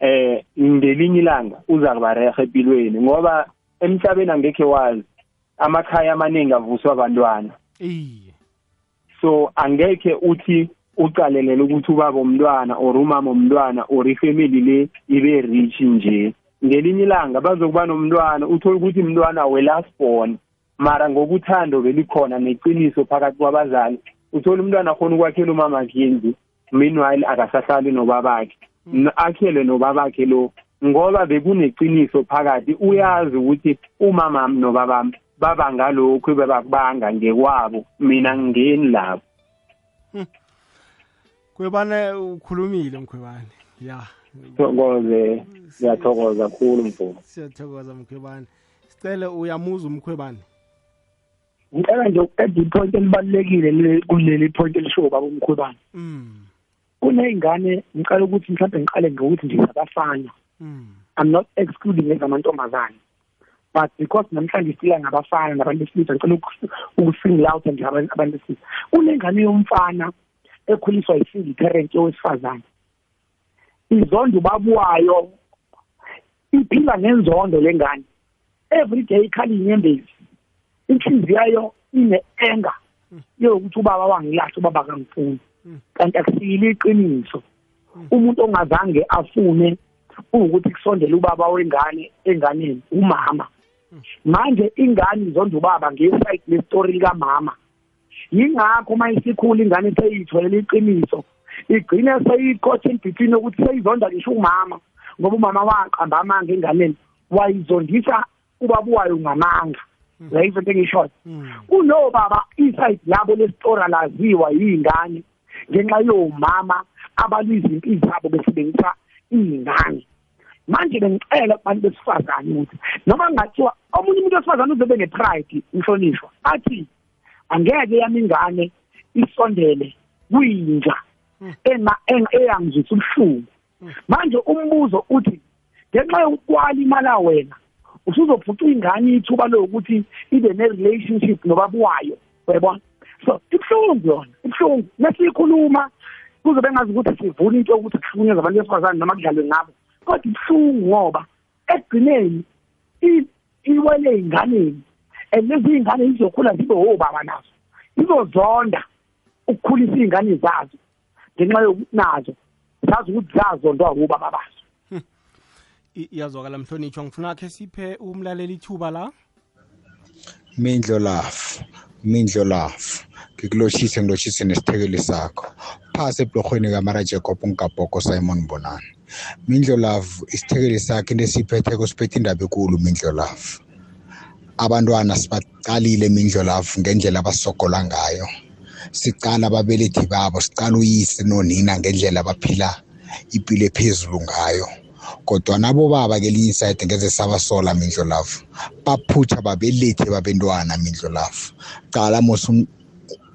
Speaker 8: eh ngelinye ilanga uza kuba rehe empilweni ngoba emhlabeni angekhe wazi amakhaya amaningi avuswa abantwana
Speaker 1: iye.
Speaker 8: So angekhe uthi ucalelela ukuthi ubaba umntwana or umama umntwana or ifamily le ibe rich nje. Ngelinye ilanga bazokuba nomntwana uthole ukuthi umntwana we-last born mara ngokuthando belikhona neqiniso phakathi kwabazali uthole umntwana khona ukwakhela umama kindlu meanwhile akasahlali nobabakhe. Akhele nobabakhe lo ngoba bekuneqiniso phakathi. Uyazi ukuthi umamami nobabami babanga lokhu bebakubanga ngekwabo mina ngingeni lapho
Speaker 1: kwebane ukhulumile mkhwebane. Ya.
Speaker 8: Thokoze ngiyathokoza kakhulu mfowethu.
Speaker 1: Siyathokoza mkhwebane. Sicele uyamuza umkhwebane
Speaker 3: ngicela nje ukuqeda ipoint elibalulekile le- kuleli point elisho baba umkhwebane
Speaker 1: mm
Speaker 3: kuney'ngane ngicela ukuthi mhlawumbe ngiqale ngokuthi nje abafana
Speaker 1: mm
Speaker 3: i'm not excluding ezamantombazane but because namhlanje sila ngabafana nabantu besilisa ngicela uku- uku-single out nje abantu besilisa. Kunengane yomfana ekhuliswa yi-single parent yowesifazane. Izondo ubabuwayo iphila ngenzondo le ngane. Every day ikhala inyembezi inhliziyo yayo ine-enga yokuthi ubaba wangilahle ubaba kangifuni kanti akusiyile iqiniso. Umuntu ongazange afune ukuthi kusondele ubaba wengane enganeni umama. Manje ingane izonda ubaba ngesayidi lestori likamama. Yingakho uma isikhula ingane seyitholela iqiniso igcine seyiqotha in-between ukuthi seyizonda ngisho umama ngoba umama waqamba amanga enganeni. Wayizondisa ubaba wayo ngamanga. Yayizwo into engishoyo kunobaba isayidi labo lesitora laziwa yiy'ngane ngenxa yomama abalwiza impilo zabo besebenzisa iy'ngane. Manje bengicela kubantu besifazane ukuthi noma kungathiwa omunye umuntu wesifazane uzobe ne-pride inhlonishwa athi angeke yami ingane isondele kuyinja enga- eyangizwisa ubuhlungu. Manje umbuzo uthi ngenxa yokukwala imala wena usuzophuca ingane ithuba lokuthi ibe ne-relationship nobabuwayo? Uyabona? So ibuhlungu yona ibuhlungu. Nesiyikhuluma kuzobe ngazi ukuthi sivuna into yokuthi kuhlukunyezwa abantu besifazane noma kudlalwe ngabo. Kodwa ibuhlungu ngoba ekugcineni iwele ey'nganeni and lezi y'ngane zizokhula zibe wobaba nazo. Izozonda ukukhulisa iy'ngane zazo ngenxa yokuthi nazo zazi ukuthi zazondwa wobaba bazo.
Speaker 1: I- iyazwakala mhlonitshwa. Ngifuna khe siphe umlaleli ithuba la?
Speaker 9: Mindlo lafu. Mindlo lafu. Ngikulotshise ngilotshise nesithekeli sakho. Phasi ebhlorhweni kamara jacob nkabhoko simon bonani mindlo lafu isithekeli sakhe into esiyiphetheko siphethe indaba ekulu mindlo lafu. Abantwana sibaqalile mindlo lafu ngendlela abasogola ngayo. Sicala ababelethi babo sicala uyise nonina ngendlela abaphila impilo ephezulu ngayo. Kodwa nabo baba kelinye isayide ngeze sabasola mindlo lafu baphutha babelethi babentwana mindlo lafu cala mos um-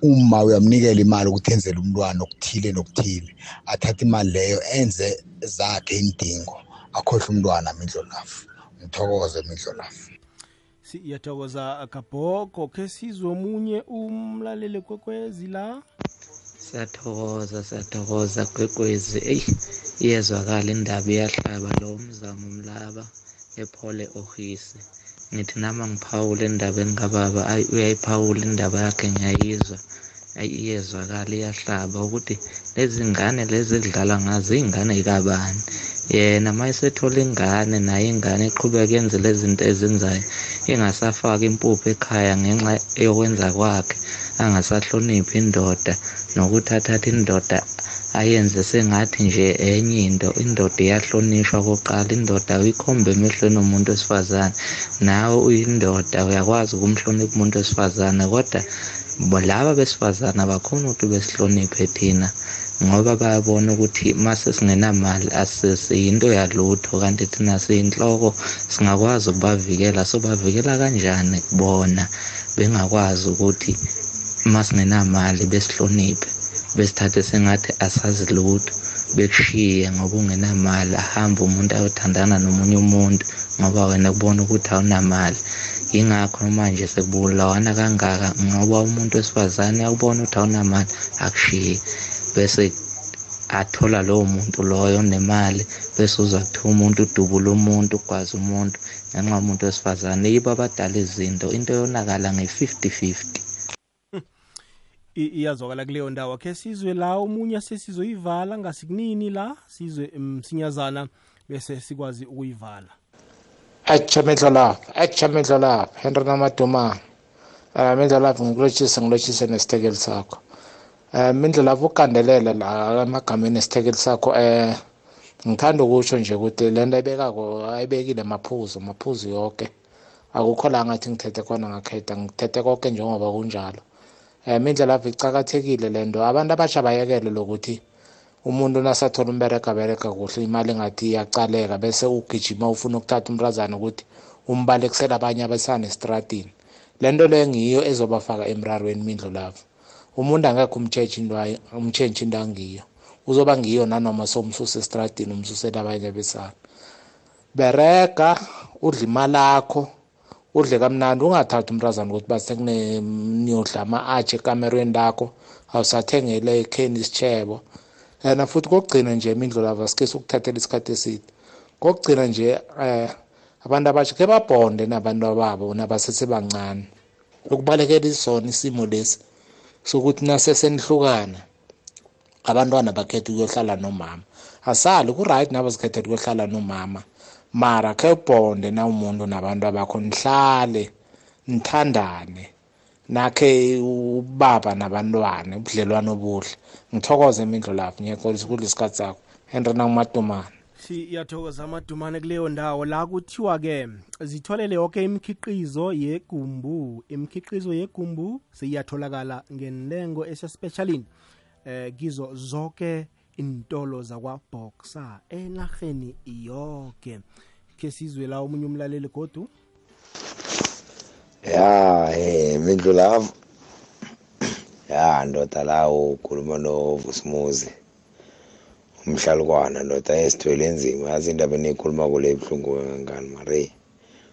Speaker 9: uma uyamnikela imali ukuthi enzele umntwana okuthile nokuthile. Athathe imali leyo enze zakhe indingo akhohle umntwana mindlo lafu ngithokoze mindlo lafu
Speaker 1: siyathokoza kabhoko khe sizwe omunye umlaleli kwekwezi la?
Speaker 10: Siyathokoza siyathokoza kwekwezi eyi iyezwakala indaba iyahlaba. Lo mzamo mlaba ephole ohisi ngithi nama ngiphawule endabeni kababa. Ayi uyayiphawula indaba yakhe ngiyayizwa. Ayi iyezwakala iyahlaba. Ukuthi lezi ngane lezi edlala ngazo iy'ngane kabani yena uma esethola ingane naye ingane eqhubeka yenze lezi zinto ezenzayo engasafaki impuphu ekhaya ngenxa yokwenza kwakhe. Angasahloniphi indoda nokuthi athathe indoda ayenze sengathi nje enye into. Indoda iyahlonishwa koqala indoda uyikhombe emehlweni omuntu wesifazane. Nawe uyindoda uyakwazi ukumhlonipha umuntu wesifazane kodwa laba besifazane abakhona ukuthi besihloniphe thina ngoba bayabona ukuthi mase singenamali asisiyinto yalutho kanti thina siyinhloko singakwazi ukubavikela. Sobavikela kanjani kubona bengakwazi ukuthi masingenamali besihloniphe besithathe sengathi asazi lutho bekushiye ngoba ungenamali ahambe umuntu ayothandana nomunye umuntu ngoba wena kubona ukuthi awunamali. Yingakho manje sekubulawana kangaka ngoba umuntu wesifazane yakubona ukuthi awunamali akushiye. Bese athola lowo muntu loyo onemali bese uza kuthiwa umuntu udubula umuntu ugwaza umuntu ngenxa umuntu wesifazane. Yibo abadala izinto into yonakala nge-fifty fifty.
Speaker 1: Iyazwakala kuleyo ndawo. Akhe sizwe la omunye sesizoyivala ngasikunini la? Sizwe msinyazana bese sikwazi ukuyivala.
Speaker 11: Atsha medlolapha atsha medlolapha henry namadumane um medlolapha ngikulotshise ngilotshise nesithekeli sakho. Um indlela ukandelela la emagameni esithekeli sakho. Um ngithanda ukusho nje ukuthi le nto ayibekako ayibekile maphuzu maphuzu yonke akukho la ngathi ngithethe khona ngakhetha ngithethe konke njengoba kunjalo. Um indlela apho icakathekile le nto. Abantu abasha bayekele lokuthi umuntu nasathola umbereka abereka kuhle imali engathi iyacaleka bese ugijima ufuna ukuthatha umrazana ukuthi umbalekisela abanye abesana estradini le nto leyo ngiyo ezobafaka emrarweni mindlu lavo umuntu angekho umtshetshe into umtshentshi into angiyo. Uzoba ngiyo nanoma somsusa estradini umsusela abanye besana berega udla imali akho udle kamnandi ungathathi umntazana ukuthi basekuniyodla ama-atshe ekamerweni lakho awusathengele ekheni isitshebo and futhi kokugcina nje imindlulava sike sukuthathela isikhathi eside. Kokugcina nje um abantu abasha ke babhonde nabantu ababo nabasesebancane ukubalekela isona isimo lesi sokuthi nasesenihlukana abantwana bakhetha ukuyohlala nomama. Asali ku-right nabo zikhethela ukuyohlala nomama. Mara khe ubhonde na umuntu nabantu abakho nihlale nithandane. Nakhe ubaba nabantwana ubudlelwano obuhle. Ngithokoze imindlo lapho ngiyaxolisa kule sikhathi sakho. Henry nangumadumane
Speaker 1: siyathokoza amadumane kuleyo ndawo. La kuthiwa-ke zitholele yonke imikhiqizo yegumbu. Imikhiqizo yegumbu seyiyatholakala ngentengo esespecialini. Eh kizo zonke intolo zakwaboxer enarheni yonke ke sizwe la omunye umlaleli godu?
Speaker 12: Ya eh mindlu lavo ya ndoda lawo ukhuluma novusimuzi umhlalukwana ndoda esithwele enzima yazi indaba eniyikhuluma kule ibuhlungu kangangani mare?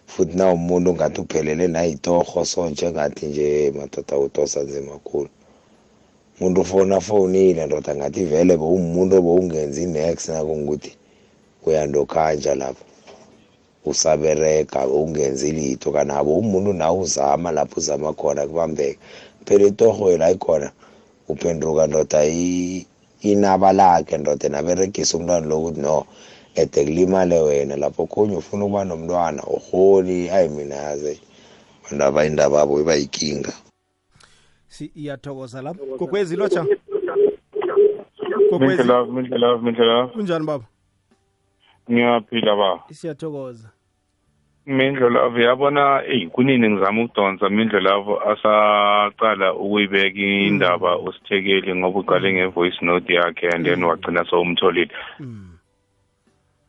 Speaker 12: Futhi na umuntu ungathi uphelele nayitorho so njengathi nje madoda utosa nzima khulu. Umuntu ufona fowunile ndoda ngathi vele bewumuntu obowungenzi next nakungukuthi uyandokhanja lapho. Usaberega ungenzi litho kanabo umuntu nawe uzama lapho uzama khona kubambeka. Phela itorho la ikhona uphenduka ndoda inaba lakhe ndoda naberegisa umntwana lokuthi no ede kulimale wena. Lapho khunye ufuna ukuba nomntwana urholi ayi mina yaze abantu abayindaba abo iba yikinga.
Speaker 1: Iyathokoza la kokwezi lotsha?
Speaker 13: Mintle love, mintle love, mintle love.
Speaker 1: kunjani baba?
Speaker 13: Ngiyaphila ba.
Speaker 1: siyathokoza
Speaker 13: Mindlo love yabona eyi kunini ngizama ukudonsa mindlo love asaqala ukuyibeka indaba usithekeli ngoba uqale ngevoice note yakhe and then wagcina sowumtholile.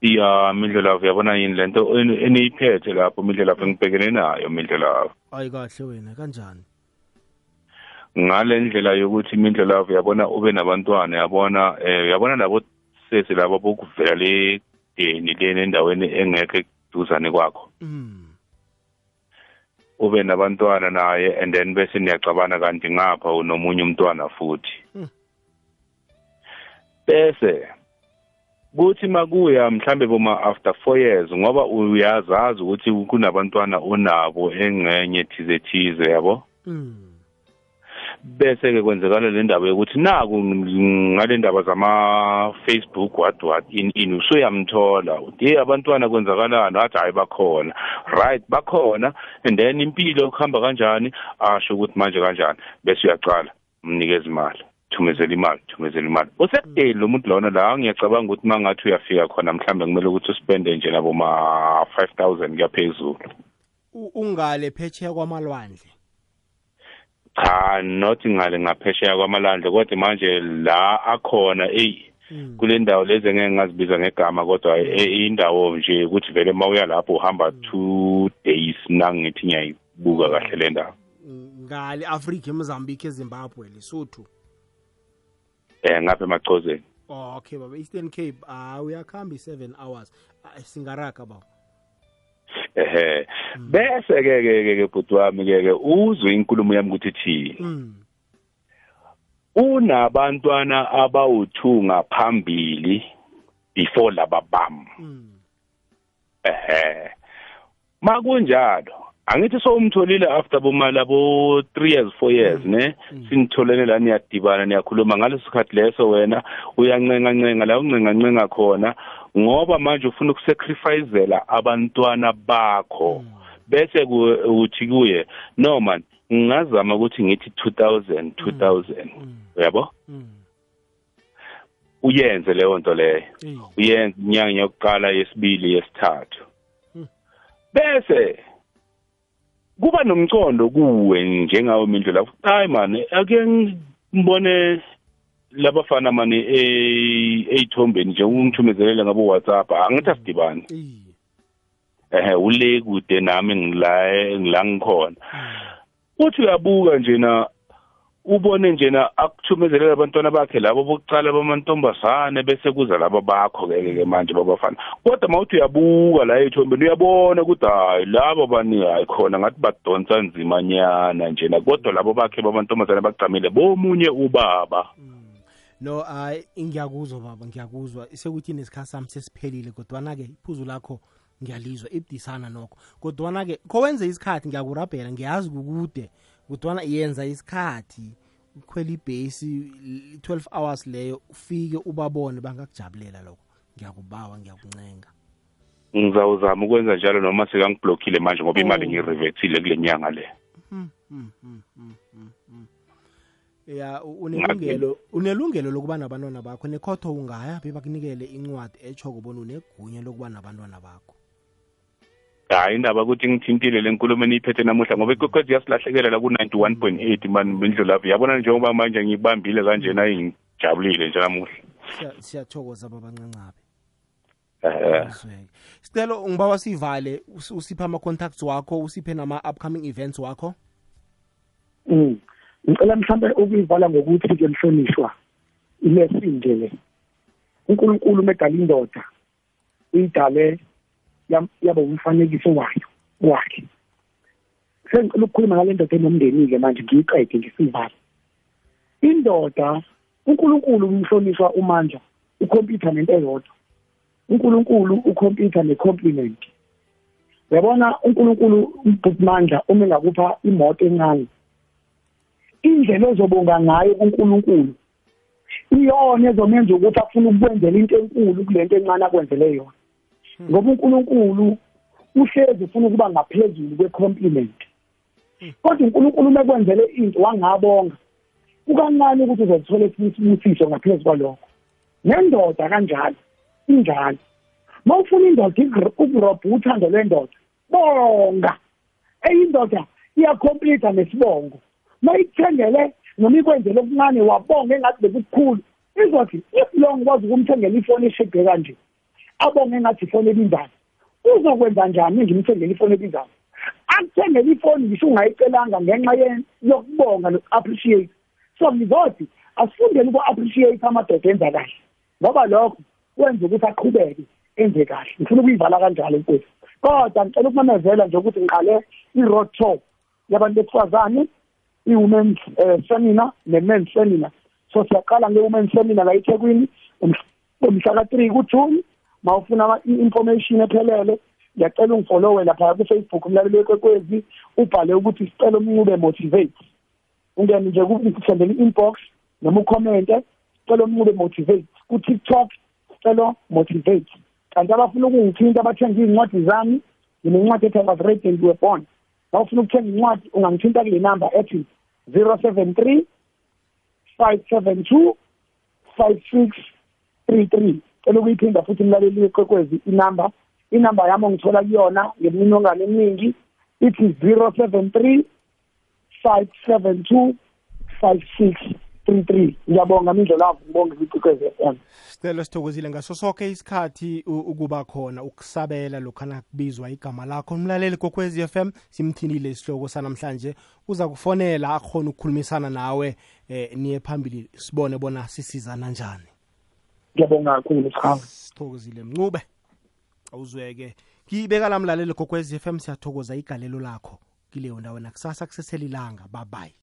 Speaker 13: iya mindlo love yabona yini lento eniyiphethe lapho mindlo love ngibhekene nayo mindlo love
Speaker 1: ayi kahle wena kanjani?
Speaker 13: Ngale ndlela yokuthi mindlo love yabona ube nabantwana yabona eh yabona labo sesi labo bokuvela le deni leni endaweni engekho eduzane kwakho. Ube nabantwana naye and then bese niyacabana kanti ngapha unomunye umntwana futhi. Bese kuthi makuya mhlambe boma after 4 years ngoba uyazazi ukuthi kunabantwana onabo engcenye thize thize yabo? Bese ke kwenzekala le ndaba yokuthi naku ngale ndaba zama Facebook what what in in usuyamthola. Uthi abantwana kwenzakalani? Wathi hayi bakhona. Right bakhona. And then impilo kuhamba kanjani? Asho ukuthi manje kanjani? Bese uyaqala umnikeza imali thumezela imali thumezela imali. Usekudeli lo muntu lona la ngiyacabanga ukuthi mangathi uyafika khona mhlambe kumele ukuthi uspende nje nabo ma 5000 kuyaphezulu
Speaker 1: U- ungale phetsheya kwamalwandle.
Speaker 13: Cha not ngale ngaphesheya kwamalwandle kodwa manje la akhona eyi kule ndawo lezi engeke ngazibiza ngegama kodwa e- indawo nje ukuthi vele uma uya lapho uhamba two days nangithi ngiyayibuka kahle le ndawo.
Speaker 1: Ngale africa emozambique ezimbabwe lesotho.
Speaker 13: Eh ngapha emachozeni
Speaker 1: oh, okay baba eastern cape ah uyakhamba i-seven hours. Ah, singaraga baba.
Speaker 13: Ehe. Bese ke ke ke bhuti wami ke ke uzwe inkulumo yami ukuthi ithi
Speaker 1: Mm.
Speaker 13: unabantwana abawuthunga phambili before laba bam. Ehe. Makunjalo. Angithi sowumtholile after bomala bo 3 years 4 years ne? Sinitholene la niyadibana niyakhuluma. Ngaleso sikhathi leso wena uyancenga ncenga la uncenga ncenga khona ngoba manje ufuna ukusacrificela abantwana bakho. Bese ku- uthi kuye no man ngingazama ukuthi ngithi 2000 2000 uyabo? Uyenze leyo nto leyo. Uyenze inyanga yokuqala yesibili yesithathu. Bese kuba nomcondo kuwe njengawe mindlela hayi man ake ngibone labafana mani eyithombeni nje ungithumezelele ngabo WhatsApp angithi asidibane ehe. Ule kude nami ngila ngila ngikhona. Uthi uyabuka njena ubone njena akuthumezelela abantwana bakhe labo bokucala bamantombazane bese kuza laba bakho ke ke manje babafana. Kodwa mawuthi uyabuka la ethombeni uyabona ukuthi hayi labo bani hayi khona ngathi badonsa nzima nyana njena kodwa labo bakhe bamantombazane bagcamile bomunye ubaba.
Speaker 1: No hayi ngiyakuzwa baba ngiyakuzwa. Sekuthi nesikhathi sami sesiphelile kodwana-ke iphuzu lakho ngiyalizwa ibudisana nokho. Kodwana-ke kowenze isikhathi ngiyakurabhela ngiyazi kukude. Kodwana yenza isikhathi ukhwela ibhesi 12 hours leyo ufike ubabone bangakujabulela lokho. Ngiyakubawa ngiyakuncenga.
Speaker 13: Ngizawuzama ukwenza njalo noma sekangiblockile manje ngoba imali ngirevethile kule nyanga le.
Speaker 1: Hmm, hmm, hmm, hmm, hmm, hmm. ya u- unelungelo unelungelo lokuba nabantwana bakho nekhotho ungaya bebakunikele incwadi etsho kubona unegunya lokuba nabantwana bakho.
Speaker 13: Hayi indaba ukuthi ngithintile le nkulumo eniyiphethe namuhla ngoba ikwekwezi yasilahlekela la ku-ninety-one point eight mani bendlulavu yabona njengoba manje ngiyibambile kanjena ngijabulile nje namuhla.
Speaker 1: Siya- siyathokoza babancancabe
Speaker 13: Eh,
Speaker 1: sicelo ngibawa sivale us- usiphe ama-contacts wakho usiphe nama-upcoming events wakho?
Speaker 3: Mm. Ngicela mhlambe ukuyivala ngokuthi ke mhlonishwa ilesinje le. uNkulunkulu medala indoda uyidale yaba umfanekiso wayo wakhe. Sengicela ukukhuluma ngale ndoda enomndeni ke manje ngiyiqede ngisivale. Indoda uNkulunkulu umhlonishwa uMandla ukhompyutha nento eyodwa. uNkulunkulu ukhompyutha necompliment. Uyabona uNkulunkulu uMandla uma engakupha imoto encane indlela ozobonga ngayo kuNkulunkulu iyona ezomenza ukuthi afune ukukwenzela into enkulu kulento encane akwenzele yona ngoba uNkulunkulu uhlezi ufuna ukuba ngaphezulu kwecompliment. Kodwa uNkulunkulu uma ekwenzele into wangabonga kukancane ukuthi uzothola esinye isibusiso ngaphezu kwalokho? Nendoda kanjalo injalo. Uma ufuna indoda igr- ukurobha uthando lwendoda bonga. Eyindoda iyakhompletha nesibongo. Mayikuthengele noma ikwenzele okuncane wabonga engathi bekukukhulu izothi if lo ngikwazi ukumthengela ifoni eshibhe kanje. Abonge engathi ifoni ebizayo uzokwenza njani ngimthengele ifoni ebizayo akuthengele ifoni ngisho ungayicelanga ngenxa yokubonga noku-appreciate so ngizothi asifundele uku-appreciate amadoda enza kahle ngoba lokho kwenza ukuthi aqhubeke enze kahle ngifuna ukuyivala kanjalo inkosi. Kodwa ngicela ukumemezela nje ukuthi ngiqale i-road tour yabantu besifazane i-women's uh, seminar ne-men's seminar. So siyaqala nge-women's seminar la ethekwini umhla ka-three kujune ma ufuna ama- i-information ephelele ngiyacela ungifollowe laphaya ku-facebook umlaleli wekwekwezi ubhale ukuthi sicela umncube motivate. Ungene nje kusendele i-inbox noma ucommente cela umncube motivate. Ku-tiktok celo motivate. Kanti abafuna ukungithinta abathenga iy'ncwadi zami nginencwadi ethi I was raised and you were born bawufuna ukuthenga incwadi ungangithinta kule number ethi zero seven three five seven two five six three three. Cela ukuyiphinda futhi mlaleli weqwekwezi inamba inamba yami ongithola kuyona ngemininingwane eminingi ithi zero seven three five seven two five six three three. Ngiyabonga mindlelavu ngibonge kwiqwekwezi f m
Speaker 1: sicelo sithokozile ngaso sonke isikhathi u- ukuba khona ukusabela lokhana kubizwa igama lakho. Umlaleli kokwezi FM simthindile isihloko sanamhlanje. Uza kufonela akhona ukukhulumisana nawe eh niye phambili sibone bona sisizana njani.
Speaker 3: Ngiyabonga kakhulu sikhanga
Speaker 1: sithokozile mncube. Awuzweke. Kibeka la mlaleli kokwezi FM siyathokoza igalelo lakho kileyo ndawo. Nakusasa kuseselilanga bye bye